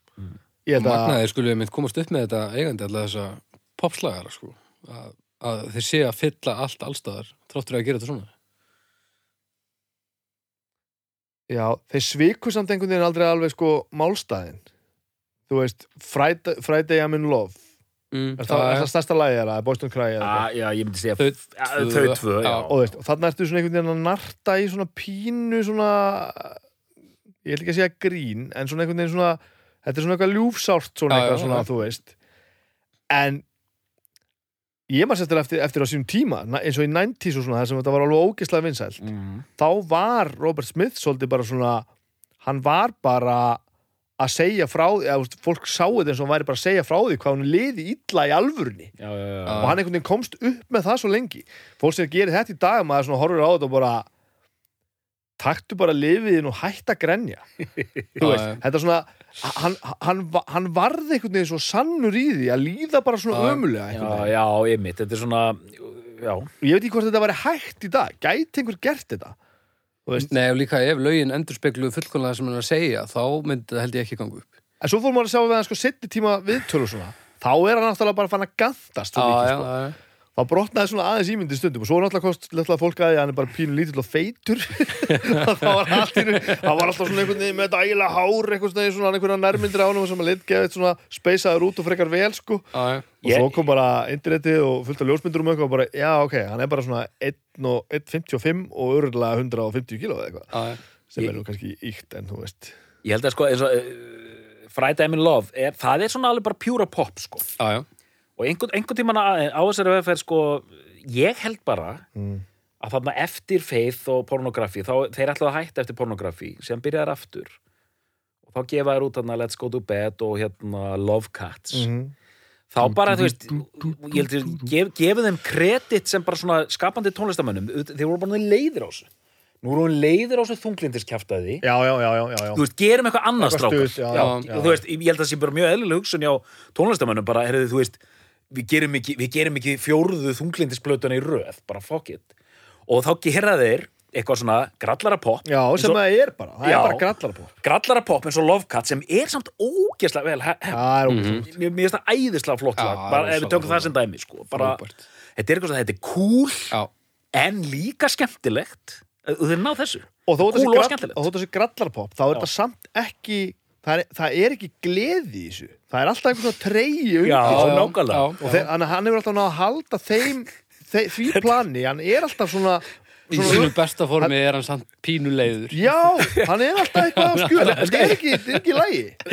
Ég held að, Magnaðir skulle við mynd komast upp með þetta eigandi alltaf þessa popslagara sko. Að, að þeir sé að fylla allt allstaðar þráttur að gera þetta svona já, þeir sviku samt einhvern veginn aldrei alveg sko málstæðin Þú veist, Friday, Friday I'm in Love. Mm, Er það, er það stærsta lagi eða Boys Don't Cry eða eitthvað? Ah, já, ég myndi segja Þau Ja, tvö, þau tvö, já. og þú veist, og þarna ertu svona einhvern veginn að narta í svona pínu svona ég ætla ekki að segja grín en svona einhvern veginn svona þetta er svona eitthvað ljúfsárt svona Já, eitthvað svona, þú veist. En ég maður sérstaklega eftir, eftir á sínum tíma eins og í 90s og svona þar sem þetta var alveg ógeðslega vinsælt Mhm. þá var Robert Smith svolítið bara svona hann var bara að segja frá því, eða veist, fólk sáu þetta eins og hann væri bara að segja frá því hvað hann liði illa í alvörunni já, já, já. og hann einhvern veginn komst upp með það svo lengi fólk sem gerir þetta í dag maður horfir á þetta og bara taktu bara lifiðin og hætt að grenja. [LAUGHS] Já, já. þetta er svona hann, hann, hann varði einhvern veginn svo sannur í því að líða bara svona Já, ömulega já, já, ég mitt, þetta er svona já, ég veit ekki hvort þetta væri hægt í dag. Gæti einhver gert þetta? Nei, og líka ef lögin endur spekluðu fullkomlega sem hann er að segja þá myndi það held ég ekki ganga upp. En svo fór maður að sjá við hann sko setni tíma viðtölu svona. Þá er hann náttúrulega bara fann að gantast svo mikið, sko. já, þá brotnaði svona aðeins ímyndi stundum og svo náttúrulega kost náttúrulega fólk að hann er bara pínu lítill og feitur [LAUGHS] það var alltaf svona einhvern veginn með þetta ægilega hár eitthvað svona, einhverja nærmyndir á hann sem að lit geðið svona speysaður út og frekar vel sko já. og svo kom bara internetið og fullt af ljósmyndur um eitthvað og bara, já ok, hann er bara svona 1 og 1,55 og örgulega 150 kíló eða eitthvað, já. sem Ég- er nú kannski íkt en þú veist, ég held að sko eins og uh, Friday I'm in Love, er, það er svona alveg bara pjúra pop, sko já. Og einhvern, einhvern tímann á, á þessari vegferð sko, ég held bara mm. að þarna eftir faith og pornografi þá þeir ætlaðu að hætta eftir pornografi sem byrjar aftur. Og þá gefa þær út þarna Let's Go to Bed og hérna Love Cats. Mm þá bara, þú veist, ég held að gef, gefa þeim kredit sem bara svona skapandi tónlistamönnum, þeir voru bara leiðir á þessu. Nú voru hún leiðir á þessu þunglindiskjaftaði já, já, já, já, já, já. þú veist, gerum eitthvað annað já, já, já. og þú veist, ég held að það sé bara mjög eðlileg hugsun hjá tónlistamönnum, bara, heyrðu, þú veist við gerum ekki, við gerum ekki fjórðu þunglindisplötuna í röð, bara fuck it. Og þá gera þeir eitthvað svona grallara pop já, sem það er bara, það Já. er bara grallar på grallara pop eins og Love Cut sem er samt ógeðslega vel hef, það er ógeðslega mér finnst það æðislega flott lag, bara ef við tökum það sem dæmi sko. bara, Frábært. þetta er eitthvað svona, þetta er cool Já, en líka skemmtilegt. Og þeir ná þessu. Og þó þetta sé grallarpop þá er þetta samt ekki það er, það er ekki gleði í þessu. Það er alltaf einhvern treyji undir. Já, og, þeir, hann, hann hefur alltaf náð að halda þeim þe því plani, hann er alltaf svona, í svona sínu besta formi er hann samt pínuleiður. Já, hann er alltaf eitthvað að skjöla [LAUGHS] þetta er ekki, er ekki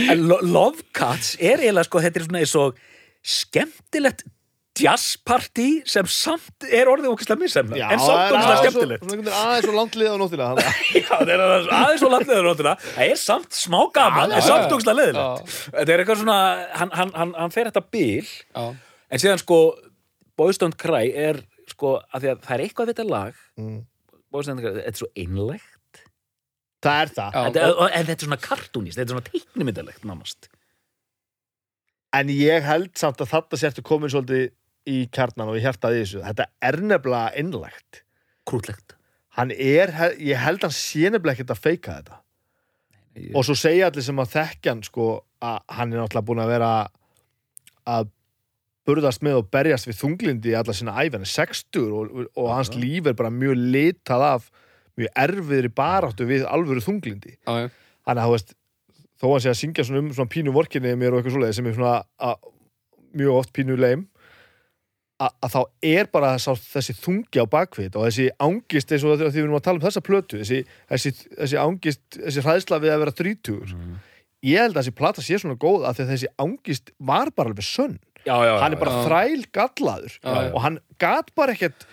í Lo- Love Cuts er eiginlega sko, þetta er svona eins og skemmtilegt jazzparty sem samt er orðið okkislega missemna já, en samt það er svo- skemmtilegt. svona einhvern veginn aðeins og langt lið á nóttina [LAUGHS] Já, það er aðeins- og landleður nóttina. Það er samt smá gaman, Já, en já, samt já. okkislega leðilegt þetta er eitthvað svona, hann, hann, hann, hann fer þetta bil Já, en síðan sko Don't Cry er sko að að það er eitthvað við þetta lag. Mm. Don't Cry, þetta er svo einlegt Það er það. Já, er- en þetta er svona kartúnist, þetta er svona teiknumyndalegt nánast. En ég held samt að þetta sértu komin svolítið í kjarnan og í hjartaði þessu. Þetta er nefnilega innlegt krútlegt. Hann er, ég held hann sé nefnilega ekkert að feika þetta. Og svo segja allir sem að þekkja hann sko að hann er náttúrulega búin að vera að burðast með og berjast við þunglindi í alla sína æfi hann er 60 og, og hans Já. líf er bara mjög litað af mjög erfiðri baráttu við alvöru þunglindi þannig að þú veist þó hann sé að syngja svona um svona pínu vorkinni mér og eitthvað svoleiði sem er svona að, mjög oft pínu leim að, þá er bara þess, þessi þungi á bakvið og þessi ángist eins og því við erum að tala um þessa plötu þessi, þessi, þessi ángist, þessi hræðsla við að vera 30 ég held að þessi plata sé svona góð að þessi ángist var bara alveg sönn já, já, hann er bara já. þræl gallaður Já, já. og hann gat bara ekkert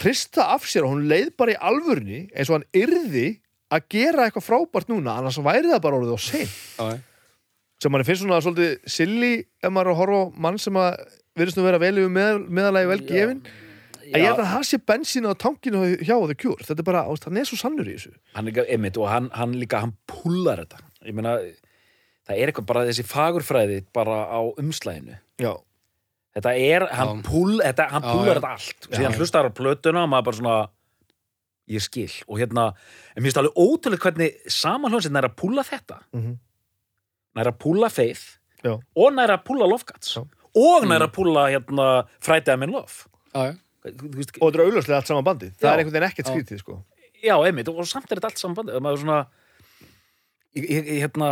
hrista af sér og hún leið bara í alvörni eins og hann yrði að gera eitthvað frábært núna annars væri það bara orðið á Já, já. sem manni finnst svona svolítið silly ef maður er að horfa á mann sem að virðist nú vera vel yfir með, meðalagi vel Já. gefin en ég held að það sé bensín á tankinu hjá The Cure þetta er bara, hann er svo sannur í þessu hann er einmitt og hann, hann líka, hann púlar þetta ég meina, það er eitthvað bara þessi fagurfræði bara á umslæðinu já, þetta er, hann, púl, þetta, hann Já, púlar já. þetta allt Já. síðan hlustar á plötuna og maður bara svona ég skil og hérna, en mér finnst alveg ótrúlega hvernig saman hljómsveit næra að púla þetta Mhm. næra að púla Faith Já. og næra að púla Love Guts Já. Og næra að púla hérna Friday I'm in Love Já, já. Þú veist, og þetta er augljóslega allt saman bandið það Já. er einhvern veginn ekkert skrítið sko. Já, einmitt, og samt er þetta allt saman bandi maður er svona ég, hérna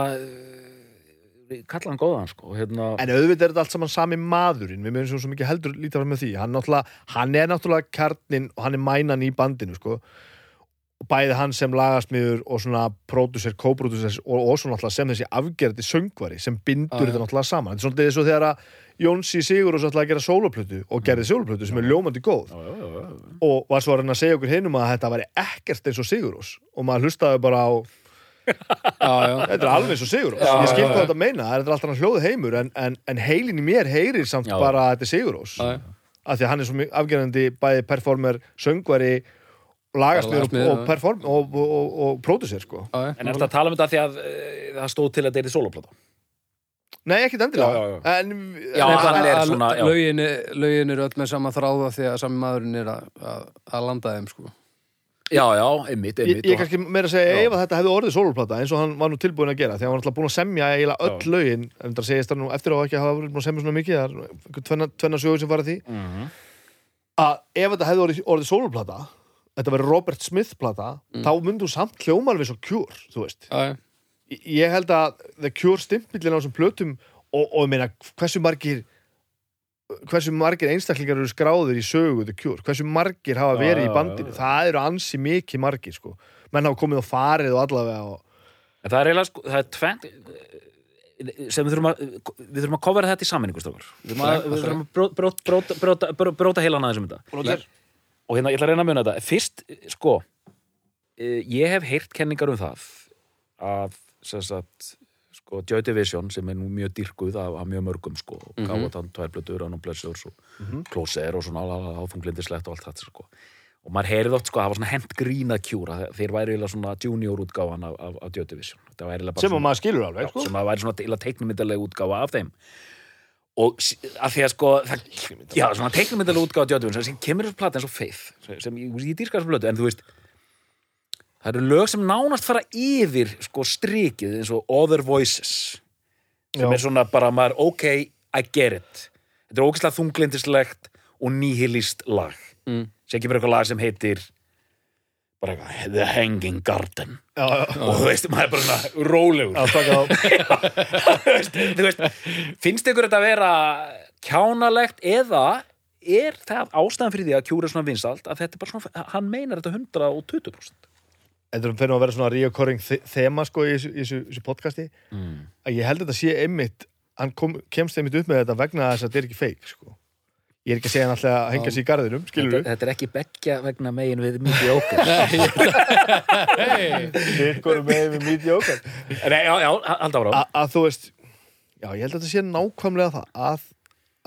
ég kalla hann góðan, sko hérna, En auðvitað er þetta allt saman sami maðurinn við mögum svo, mikið heldur lítið fram með því hann, hann er náttúrulega kjarnin og hann er mænan í bandinu sko. og bæði hann sem lagasmiður og svona pródusser, kópródusser og, og svo náttúrulega sem þessi afgerði söngvari sem bindur Já, já. þetta náttúrulega saman þetta er svona eins og þegar að Jónsi Sigur og svo ætlaði að gera sóloplötu og gerði sóloplötu sem er ljómandi góð já, já, já, já. og var svo að reyna að segja okkur hinum að þetta væri ekkert eins og Sigurós og maður hlustaði bara á [LAUGHS] Já, já. Þetta er alveg svo Sigurós, Já, ég skil já, hvað já. þetta meina það er alltaf hann hljóð heimur en, en, en heilin í mér heyrir samt Já. bara að þetta er Sigurós Já, já. af því að hann er svo mjög afgerandi bæði performer, söngvari lagasmiður og, og, og, og, og, og pródusser sko. En er þetta að tala um þetta því að e, það stóð til að þetta er í soloplata? Nei, ekkert endilega Já, já, já. En, Já, en, hann er Að- svona, lögin, er- lögin eru öll með sama þráða því að sami maðurinn er að, að, að landa þeim sko. Já, já, einmitt, einmitt ég og- kannski meira að segja Já. ef að þetta hefði orðið soloplata eins og hann var nú tilbúin að gera því að hann var alltaf búin að semja eiginlega öll Já. lögin en það segist það nú eftir á ekki að hafa verið búin að semja svona mikið það er einhver tvenna, tvenna sögur sem fara því Mhm. að ef þetta hefði orðið, orðið soloplata þetta verið Robert Smith plata þá myndi þú samt hljóma alveg svo Cure þú veist Já, já. Ég- held að The Cure stimpillin á þessum plötum og, og ég meina hversu margir hversu margir einstaklingar eru skráður í sögu The Cure, hversu margir hafa verið já, í bandinu, já. það eru ansi mikið margir sko, menn hafa komið og farið og allavega og En það er eiginlega, sko, það er tvent sem við þurfum að við þurfum að kofera þetta í sammenningu stofar við þurfum að, við þurfum að bró- bró- bróta, bróta, bróta, bróta heilan aðeins um þetta. Og hérna ég ætla að reyna að muna þetta. Fyrst, sko eh, ég hef heyrt kenningar um það að sagt, sko, Joy Division sem er nú mjög dyrkuð af, af mjög mörgum sko, mm. -hmm. Gáatan, Tværblöður, Anum Blessurs og Mhm. Klóser og svona áþunglindislegt og allt þetta sko og maður heyrið oft sko að það var svona hent grína kjúra þeir væri eiginlega svona junior útgáfan af, af, af Joy Division sem svona- maður skilur alveg sko. sem að væri svona til að teiknumyndalega útgáfa af þeim og að því að sko það, já, svona teiknumyndalega útgáfa af Joy sem kemur þessu plata eins og Faith sem, sem ég, ég dýrskar þessu blötu en þú veist það eru lög sem nánast fara yfir sko strikið eins og Other Voices sem Já. er svona bara maður ok, I get it. Þetta er ógeðslega þunglindislegt og nihilist lag. Mm. sem kemur eitthvað lag sem heitir bara eitthvað The Hanging Garden. Já, já, og þú veist, maður er bara svona rólegur. [LAUGHS] Finnst ykkur þetta að vera kjánalegt eða er það ástæðan fyrir því að kjúra svona vinsalt að þetta er bara svona, hann meinar þetta 120% þetta fyrir að vera svona reoccurring þe- þema sko í þessu, í þessu, þessu podcasti. Mm. að ég held að þetta sé einmitt hann kom, kemst einmitt upp með þetta vegna þess að þetta er ekki feik sko. ég er ekki að segja hann alltaf að hengja sig í garðinum skilur þetta, þetta er ekki beggja vegna megin við [LAUGHS] Hey. við ykkur með við mítið okkar Nei, já, já, halda ára að þú veist já, ég held að þetta sé nákvæmlega það að,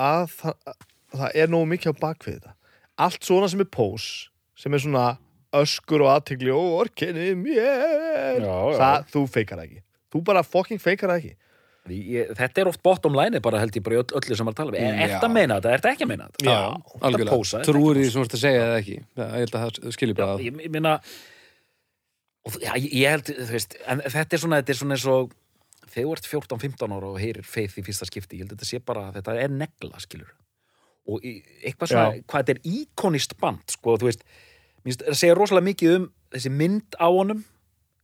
að það, það er nógu mikið á bakvið þetta. Allt svona sem er pós sem er svona öskur og aðtegli og orkinni mér. Já, já. það, þú feikar það ekki. Þú bara fucking feikar það ekki. Ég, þetta er oft bottom line bara held ég bara í öll, öllu sem að tala um. Er Já. þetta að meina þetta, er þetta ekki að meina þetta? Já, algjörlega, trúur því sem þú ert að segja eða ekki. Það, ég held að það skilji bara að ég, ég meina og, já, ég, held, þú veist en þetta er svona, þetta er svona eins og þegar þú ert 14-15 ára og heyrir feith í fyrsta skipti, ég held að þetta sé bara þetta er negla, skilur og í- eitthvað svona, Já. hvað þetta er íkonist band, sko, þú veist mér finnst að segja rosalega mikið um þessi mynd á honum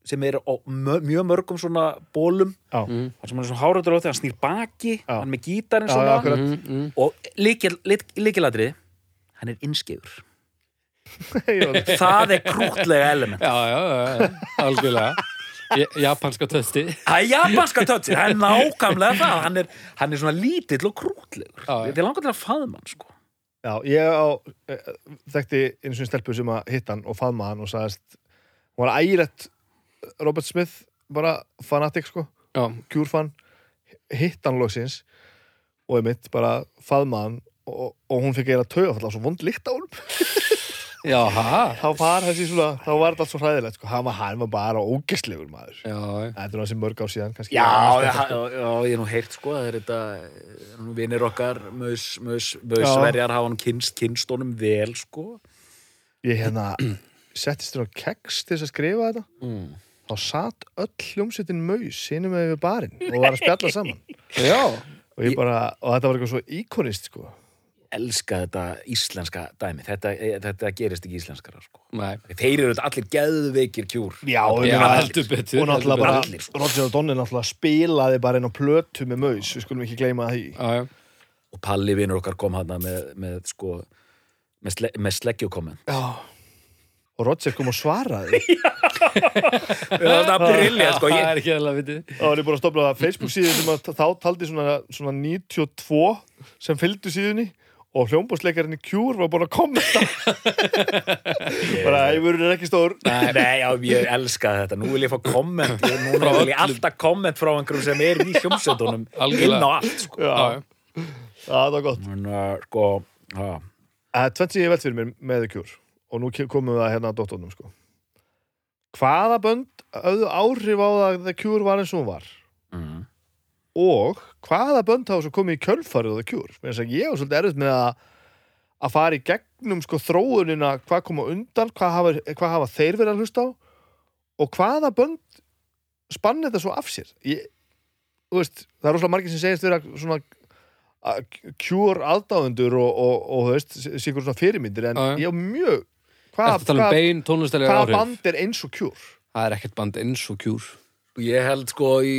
sem er á mjög mörgum svona bólum já, mm, hann sem hann er svona háröður á því, hann snýr baki Já. hann er með gítarinn Já, já, svona akkurat. mm, mm. og líkil- lík- líkiladrið hann er innskefur [LAUGHS] Já, það er krútlega element. Já, já, já, já, algjörlega. Ja- Japanska er japanska tötsi, það er nákvæmlega það. Hann er, hann er svona lítill og krútlegur Já, já. Þetta er langar til að faðma hann sko Já, ég á, eh, þekkti einu svona stelpu sem að hitta hann og faðma hann og sagðist, hún var ægilegt Robert Smith, bara fanatik sko, Já, kjúrfan hitt hann loksins og einmitt bara faðma hann og, og hún fikk eiginlega tauga alltaf svo vond líkt á hún [LAUGHS] já, þá var þessi svona, þá var þetta allt svo hræðilegt sko, hann var, hann var bara ógeslegur maður. Já, þetta er þessi mörg ár síðan kannski. Já, já, ég er nú heyrt sko það er þetta, eh, nú vinir okkar maus, maus, Já. mausverjar hafa hann kynst, kynst honum vel sko. Ég hérna settist þér á keks til þess að skrifa þetta. Mm. þá satt öll hljómsveitin maus sinum með við barinn og var að spjalla saman. Já. og, ég bara, og þetta var eitthvað svo íkonist sko. Elska þetta íslenska dæmi. Þetta, eh, þetta gerist ekki íslenskara sko. Nei, Þeir eru allir geðveikir kjúr. Já, já, ég heldur betur og náttúrulega bara allir, sko. Roger O'Donnell náttúrulega spilaði bara inn á plötu með maus við skulum ekki gleyma því. Já, já, og Palli vinur okkar kom hann með, með sko með, sle, með sleggjukomment. Já. og Roger kom og svaraði. [LAUGHS] Það er brilja sko. Það ég, er ekki alveg vitið. Og hann er búin að stopna Facebook síðu sem að þá taldi svona, svona 92 sem fylgdu síðunni og hljómbásleikarinn í Cure var búin að kommenta [LAUGHS] bara, ég verður ekki stór. Nei, nei, já, ég elska þetta. Nú vil ég fá komment. Ég, Núna Frá vil ég alltaf komment frá einhverjum sem er í hljómsveitunum inn á allt sko. já, Já, það var gott. Þannig að, sko er tvennt sem ég velt fyrir mér með Cure og nú komum við að hérna að dóttornum sko. hvaða bönd auðu áhrif á það að The Cure var eins og hún var? Mm. Og hvaða bönd hafa svo komið í kjölfarið The Cure? Mér finnst að ég var svolítið erfitt með að að fara í gegnum sko þróunina hvað koma undan, hvað hafa, hvað hafa þeir verið að hlusta á? Og hvaða bönd spann þetta svo af sér? Ég, þú veist, það er rosalega margir sem segist vera svona að Cure aðdáðundur og, og, og, þú veist, sigur svona fyrirmyndir en já. ég á mjög hvaða, um hvaða, áhrif? band er eins og Cure? Það er ekkert band eins og kjúr Ég held sko í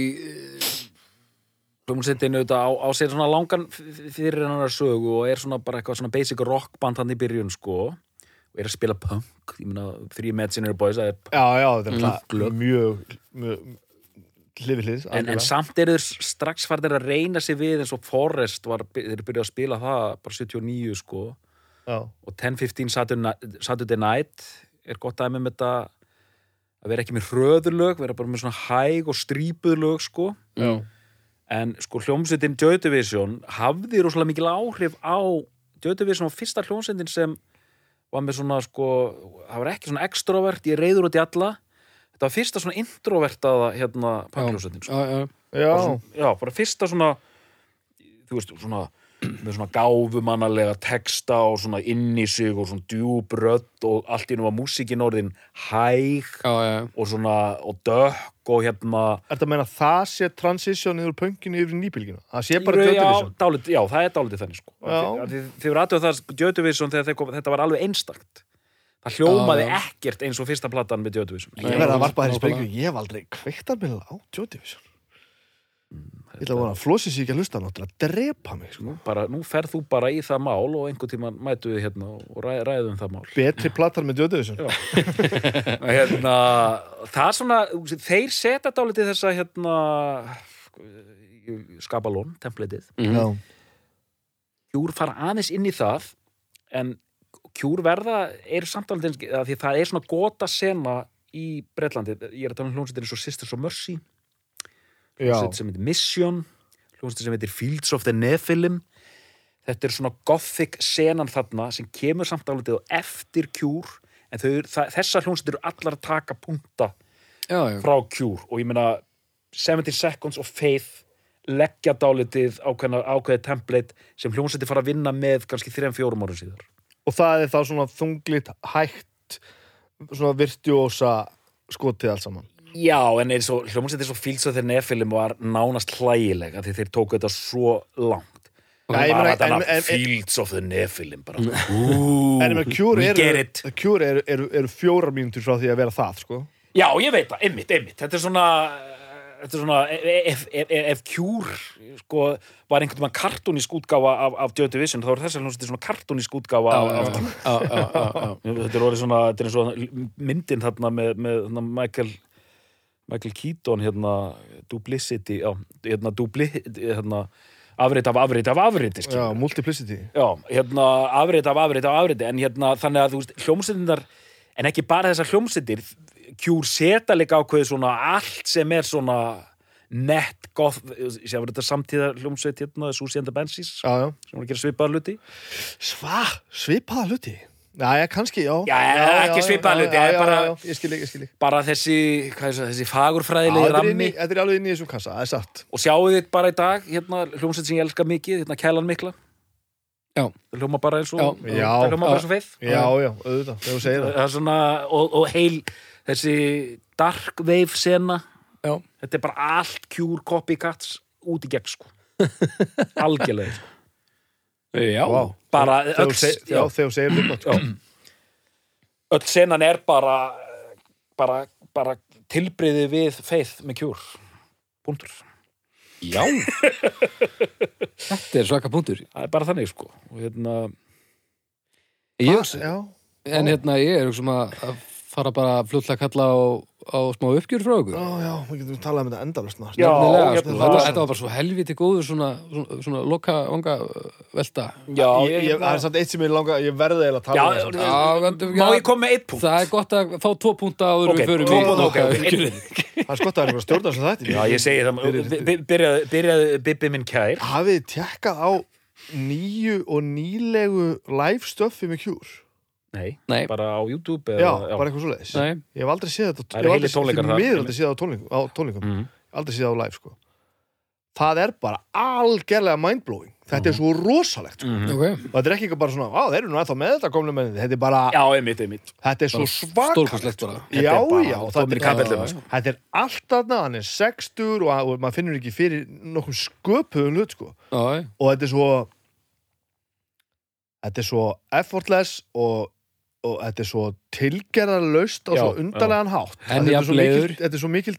hljómsveitin auðvitað á, á sér svona langan fyrir hennar sögu og er svona bara eitthvað svona basic rockband hann í byrjun sko. Og er að spila punk. Ég meina Three Medicine Boys það er já, já, þetta er mjög, mjög hlifið hlið en, en samt eru þeir strax farnir að reyna sig við eins og Forrest var, þeir byrjuðu að spila það bara 79 sko. Já, og 10-15 Saturday, Saturday Night er gott dæmi með þetta að vera ekki með hröðurlög vera bara með svona hæg og strípuð lög sko. Já, en sko hljómsveitin Joy Division hafði rosalega mikil áhrif á Joy Division var fyrsta hljómsveitin sem var með svona sko það var ekki svona extrovert, ég reyður út í alla. Þetta var fyrsta svona introvertaða hérna pannhljómsveitin sko. já, já, já, já, bara fyrsta svona þú veist, svona með svona gáfumannalega texta og svona inn í sig og svona djúbrödd og allt í nú var músíkin orðin hæg já, já. og svona og dökk og hérna Ertu að meina að það sé transitionið úr pönginu yfir í nýbylginu? Það sé bara dálit, já, það er dálítið þannig sko. Því- þið voru aðtöð það Djötuvísson þegar þeir kom, þetta var alveg einstakt það hljómaði Já, já. ekkert eins og fyrsta platan með Djötuvísson Ég verði að varpa þér í sprengu Ég hef aldrei kveiktar mig á Joy Division Mm, Ég ætla að vona að flósi sér ekki að hlusta náttúrulega að drepa mig sko. bara, nú ferð þú bara í það mál og einhvern tímann mætu við hérna og ræ, ræðum það mál Betri platar með Já. [LAUGHS] hérna, það er svona þeir setja dálítið þessa hérna skapalón, templetið Mhm. Já. kjúr fara aðeins inn í það en kjúr verða er samt alveg því það er svona gota sena í Bretlandi, ég er að tala um hljómsveitir eins og Sisters of Mercy. Hljómsveit sem heitir Mission hljómsveit sem heitir Fields of the Nephilim. Þetta er svona gothic senan þarna sem kemur samt alveg á eftir kjúr en þau, eru- það, þessar hljómsveitir eru allar að taka punta já, já. frá kjúr og ég meina 70 seconds of faith leggja dálitið ákveðna, ákveðið template sem hljómsveitir fara að vinna með kannski 3-4 árum síðar. Og það er þá svona þunglit hægt svona virtuósa skotið allt saman Já, en eins og hljómsveitir svo Fields of the Nephilim var nánast hlægilega því þeir tóku þetta svo langt. Ég bara [LAUGHS] meina, þarna Fields of the Nephilim bara, en Cure eru, Cure fjórar mínútur frá því að vera það sko. Já, ég veit það, einmitt, einmitt. Þetta er svona, þetta er svona ef, ef, ef, Cure sko, var einhvern veginn kartónísk útgáfa af, af Joy Division, þá er þess að hljómsveitir svona kartónísk útgáfa af, já. [LAUGHS] Þetta er orðið svona, þetta er eins og myndin þarna með, með þarna Michael Michael Keaton hérna Duplicity, já, hérna Dupli hérna, afrit af afrit af afriti já, multiplicity. Já, hérna afrit af afrit af afriti en hérna þannig að þú veist, hljómsveitinnar en ekki bara þessar hljómsveitir Cure seta líka ákveðið svona allt sem er svona nett goth, sem var þetta samtíða hljómsveit hérna, Susie and the Banshees sem var að gera svipaða hluti. Sva, svipaða hluti Já, já, kannski, já. Já, ekki já, það er bara- já, já, Ég skil ekki, ég skil ekki bara þessi, hvað er það, þessi fagurfræðilegi rammi. þetta er alveg inn í þessum kassa, það er satt. Og sjáu þið bara í dag hérna hljómsveit sem ég elska mikið, hérna kælan mikla? Já. það hljóma bara eins og Já. Já. það hljóma bara eins og feið Já, já, auðvitað, þegar þú segir það. Það er svona, og, og heil þessi dark wave sena Já. þetta er bara allt [LAUGHS] Já, Vá. bara Þegar öll, þú segir- já, Já, þegar segir þetta sko. öll senan er bara bara, bara tilbriði við feið með cure punktur, já. [LAUGHS] Þetta er svaka punktur. það er bara þannig sko og hérna, Ég, Ah, Já, en hérna, ég er um að fara bara fljótlega að kalla á, á smá uppgjör frá okkur. já, já, við getum talað um þetta endalust Já, Nefnilega, hérna- sko, þetta, þetta var bara svo helviti góður svona, svona, svona loka vanga velta. já, ég, ég, það er samt eitt sem ég langa, ég verði eiginlega að tala Já, um. Já, veitum, má ég koma með eitt punkt Það er gott að fá tvo púnta áður Ok, við förum tvo í punkta, ok, loka ok, uppgjörið. Það er skott að það er einhver stjórnar sem þetta Já, ég segi það, By- byrjaði, byrjaði Bibbi minn kær Hafið þið tjekkað á nýju og nýlegu live stöffi með Cure? Nei, Nei. bara á YouTube Já, eða, bara eitthvað svo leiðis Nei, Ég hef aldrei séð þetta Það eru hef heilir aldrei- tónleikar þar. miður aldrei séð það á tónleikum, á tónleikum. Mhm. aldrei séð það á live sko Það er bara algerlega mindblowing Þetta er svo rosalegt sko. Mhm. ok. og þetta er ekki eitthvað bara svona, á þeir eru nú ennþá með þetta komlu menni, þetta er bara, Já, einmitt, einmitt þetta er svo svaka Stórkostlegt bara. Já, Þetta er bara já, þetta er, kapellum, já, sko. þetta er allt aðna, hann er sextur og, og maður finnur ekki fyrir nokkuð sköpuðum hlut sko Já, já. og þetta er svo þetta er svo effortless og, og þetta er svo tilgerðarlaust og svo undarlegan hátt En Þetta svo jafnleiður. mikil- þetta er svo mikil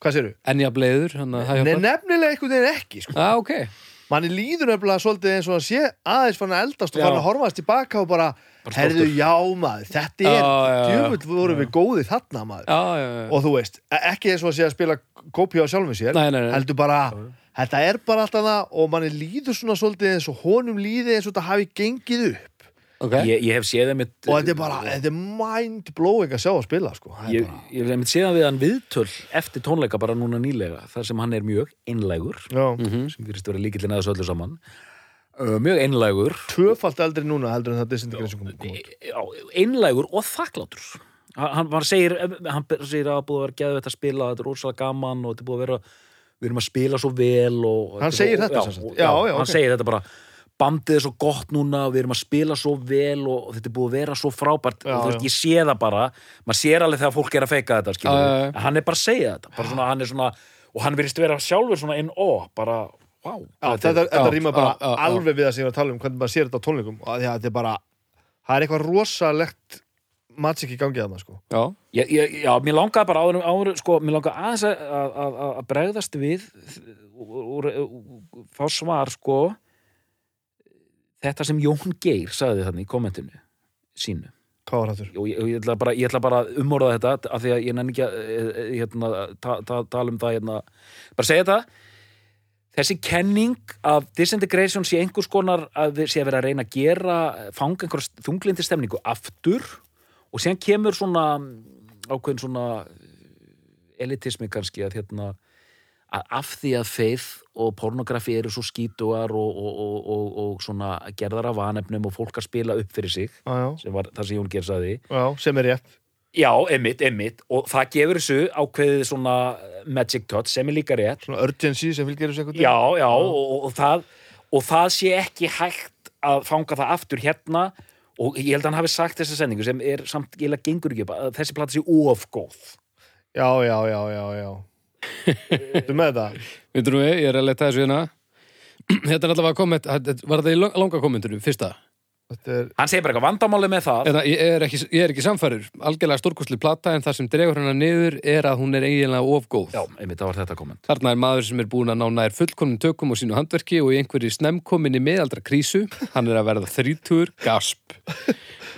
hvað séru? En ég bleiður, nefnilega einhvern veginn ekki sko. Já, ok. manni líður nefnilega svolítið eins og að sé aðeins fann að eldast og fann að horfast tilbaka og bara, Bara herðu já maður þetta er, djöfull vorum við góði þarna maður Já, já, já. og þú veist, e- ekki eins og að sé að spila kópi á sjálfum sér, Nei, nei, nei. heldur bara þetta er bara alltaf það og manni líður svona svolítið eins og honum líði eins og þetta hafi gengið upp Ok. ég, ég hef séð einmitt og þetta er bara, þetta er mind-blowing að sjá að spila sko. Það er Ég, bara, ég hef einmitt séð við hann viðtöl eftir tónleika bara núna nýlega þar sem hann er mjög einlægur já, Mhm. sem virðist vera líkillin að þessu öllu saman uh, mjög einlægur tvöfalt eldri núna heldur en það disintegration kom, kom út. já, einlægur og þakklátur hann, hann segir hann segir að það búið að vera geðvett að spila þetta er rosalega gaman og þetta er búið að vera við erum að spila svo vel og, Hann segir þetta já, og- Já, já, hann ok. segir þetta bara bandið er svo gott núna við erum að spila svo vel og, og þetta er búið að vera svo frábært Já, og þú veist, ég sé það bara maður sér alveg þegar fólk er að feika þetta skilur, Já, já, já. en hann er bara að segja þetta bara svona, hann er svona, og hann virðist vera sjálfur svona inn ó, bara, wow Já, þetta, þetta rýma bara já, alveg við að sem ég var að tala um hvernig maður sér þetta á tónleikum og því að þetta er bara, það er eitthvað rosalegt magic í gangi að það sko. Já. Já, ég, já, mér langaði bara áður, áður sko, mér langaði aðeins að, að, að, að bregðast við og, og, og fá svar sko þetta sem Jón Geir sagði þannig í kommentinu sínu hvað var þetta? ég, ég, ætla bara, ég ætla bara að umorða þetta af því að ég nenni ekki að eh, eh, hérna, ta, ta, tala um það hérna. bara segja þetta þessi kenning af disintegration sé einhvers konar að sé að vera að reyna að gera fanga einhverja þunglindi stemningu aftur og síðan kemur svona ákveðin svona elitismi kannski að hérna af því að Faith og pornografi eru svo skítuar og, og, og, og, og svona gerðar af vanefnum og fólk að spila upp fyrir sig já, já, sem var það sem Jón Geir saði já, sem er rétt. Já, einmitt, einmitt. Og það gefur þessu ákveðið svona magic touch sem er líka rétt. Svona urgency sem fylgir þessu einhvern Já, já, og, það, og það sé ekki hægt að fanga það aftur hérna. Og ég held að hann hafi sagt þessa sendingu sem er samt, ég held að gengur ekki þessi plata sé ofgóð já, já, já, já, já. Þú með það? Veitur við, ég er að leta þessu hérna [CLEARS THROAT] Þetta er allavega komment Var þetta í lang- langa kommentunum, fyrsta? Er, Hann segir bara eitthvað vandamáli með það Eða, ég, er ekki, ég er ekki samfærir Algjörlega stórkostli plata en það sem dregur hana niður er að hún er eiginlega ofgóð Já, einmitt, það var þetta komment Þarna er maður sem er búin að ná nær fullkonum tökum á sínu handverki og í einhverju snemkominni meðaldra krísu. Hann er að verða þrítur, gasp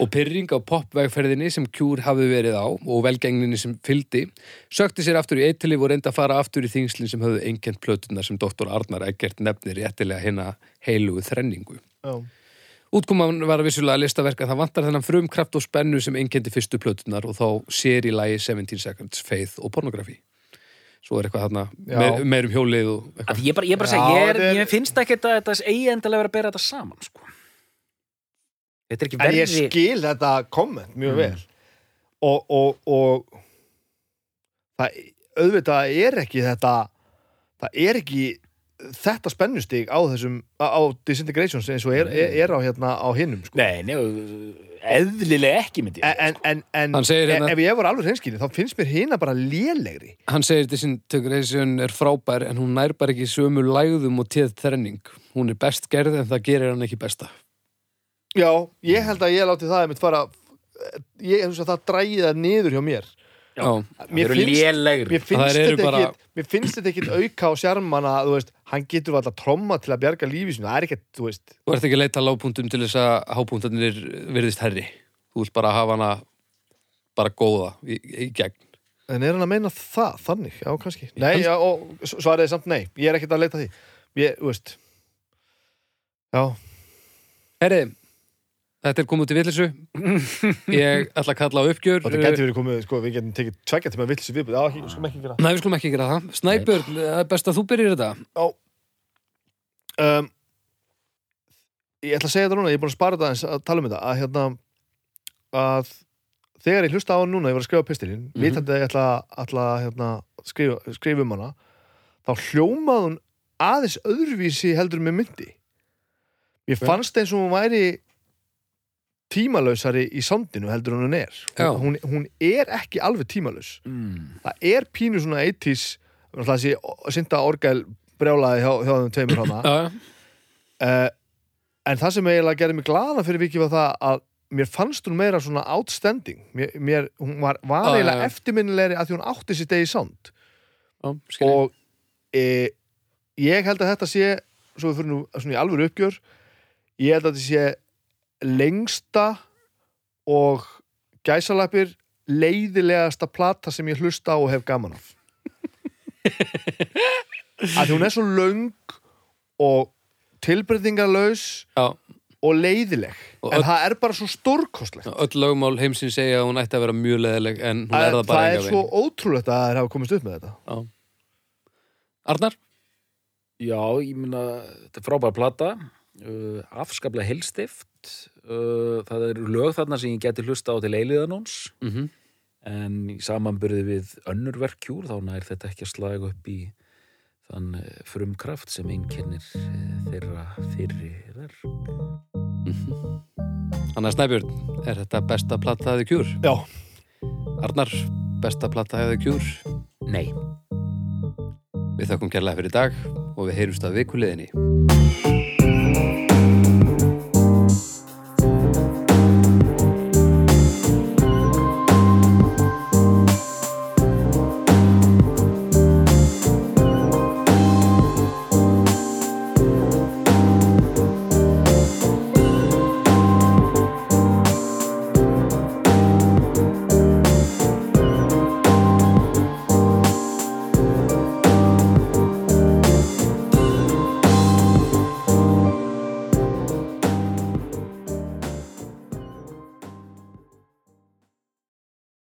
og pyrring á popvegferðinni sem Kjúr hafði verið á og velgengninni sem fyldi. Sökti sér aftur í eittilif og reyndi að fara aftur í þingslinn sem höfðu einkent plötuna sem doktor Arnar Eggert nefnir réttilega hérna heilugu þrenningu. já, Útkoman var vissulega listaverk að það vantar þennan frumkraft og spennu sem einkendi fyrstu plötunar og þá sér í lagi 17 Seconds, Faith og Pornography. Svo er eitthvað þarna Já. meir, meir um hjólið og eitthvað. því Ég bara, ég bara segi, ég, er, þetta er- ég finnst ekki að þetta eigi endilega verið að bera þetta saman sko. Þetta er ekki en ég skil þetta komment mjög Mm. vel og, og, og það auðvitað er ekki þetta það er ekki þetta spennustig á þessum á, á disintegrations eins og er, er, er á hérna á hinnum sko. Nei, nei, eðlilega ekki myndi ég en, en, en Hann segir hérna- ef ég var alveg hreinskilin þá finnst mér hina bara lélegri Hann segir Disintegration er frábær en hún nær bara ekki sömu lægðum og téð þrenning. Hún er best gerð en það gerir hann ekki besta. já, ég held að ég láti það einmitt fara ég hef að það drægi það niður hjá mér Mér finnst, þetta bara- ekki, mér finnst þetta ekki auka á sjarmana, þú veist, hann getur alltaf tromma til að bjarga lífi það er ekkert, þú veist. Þú ert ekki að leita að lágpuntum til þess að hápuntarnir virðist herri. Þú vilt bara hafa hana bara góða í, í gegn. en er hann að meina það, þannig, já, kannski. Nei, já, og s- svarið er samt nei, ég er ekkert að leita að því. Ég, þú veist. Já, Herri, þetta er komið út í villisu. Ég ætla að kalla á uppgjör. þetta getur verið komið, sko, við getum tekið tveggja tíma villis viðbúð, já, ekki, skulum ekki gera Nei, við skulum ekki gera það. Snæbjörn, það er best að þú byrjir þetta. um, ég ætla að segja þetta núna, ég er búin að spara þetta aðeins að tala um þetta, að hérna að þegar ég hlusta á hann núna, ég var að skrifa pistilinn, Mhm. vitandi að ég ætla, ætla hérna, skrifa, skrifa um hana þá hljómaði hún aðeins öðruvísi heldur með myndi ég fannst eins og hún væri tímalausari í sondinu heldur hún er. Hún, hún er ekki alveg tímalaus. Mm. það er pínu svona 80s það sé synda orgel brjálaði hjá, hjá þeim tveimur hana uh, en það sem eiginlega gerði mig glaða fyrir vikið var það að mér fannst hún meira svona outstanding. Mér, mér, hún var, var eiginlega eftirminnilegri að því hún átti sér degi Já, skilja. og e, ég held að þetta sé svo við fyrir nú svona í alvöru uppgjör ég held að þetta sé lengsta og gæsalapir leiðilegasta plata sem ég hlusta á og hef gaman af. [LAUGHS] Að hún er svo löng og tilbreytingarlaus Já, og leiðileg. Og en það er bara svo stórkostlegt. Öll lögmál heimsins segja að hún ætti að vera mjög leðileg en hún það, er það bara það er svo veginn. ótrúlegt að það hafa komist upp með þetta. Arnar? Já, ég meina, þetta er frábæra plata. Uh, afskaplega helstift uh, það eru lög þarna sem ég geti hlusta á til eiliðanóns Mm en í samanburði við önnur verkjúr þá nær þetta ekki að slaga upp í þann eh, frumkraft sem einkennir eh, þeirra fyrri verk. Þannig að Snæbjörn, er þetta besta plattaði kjúr? já, Arnar, besta plattaði kjúr? Nei. Við þakkum kærlega fyrir dag og við heyrumst að vikuleðinni.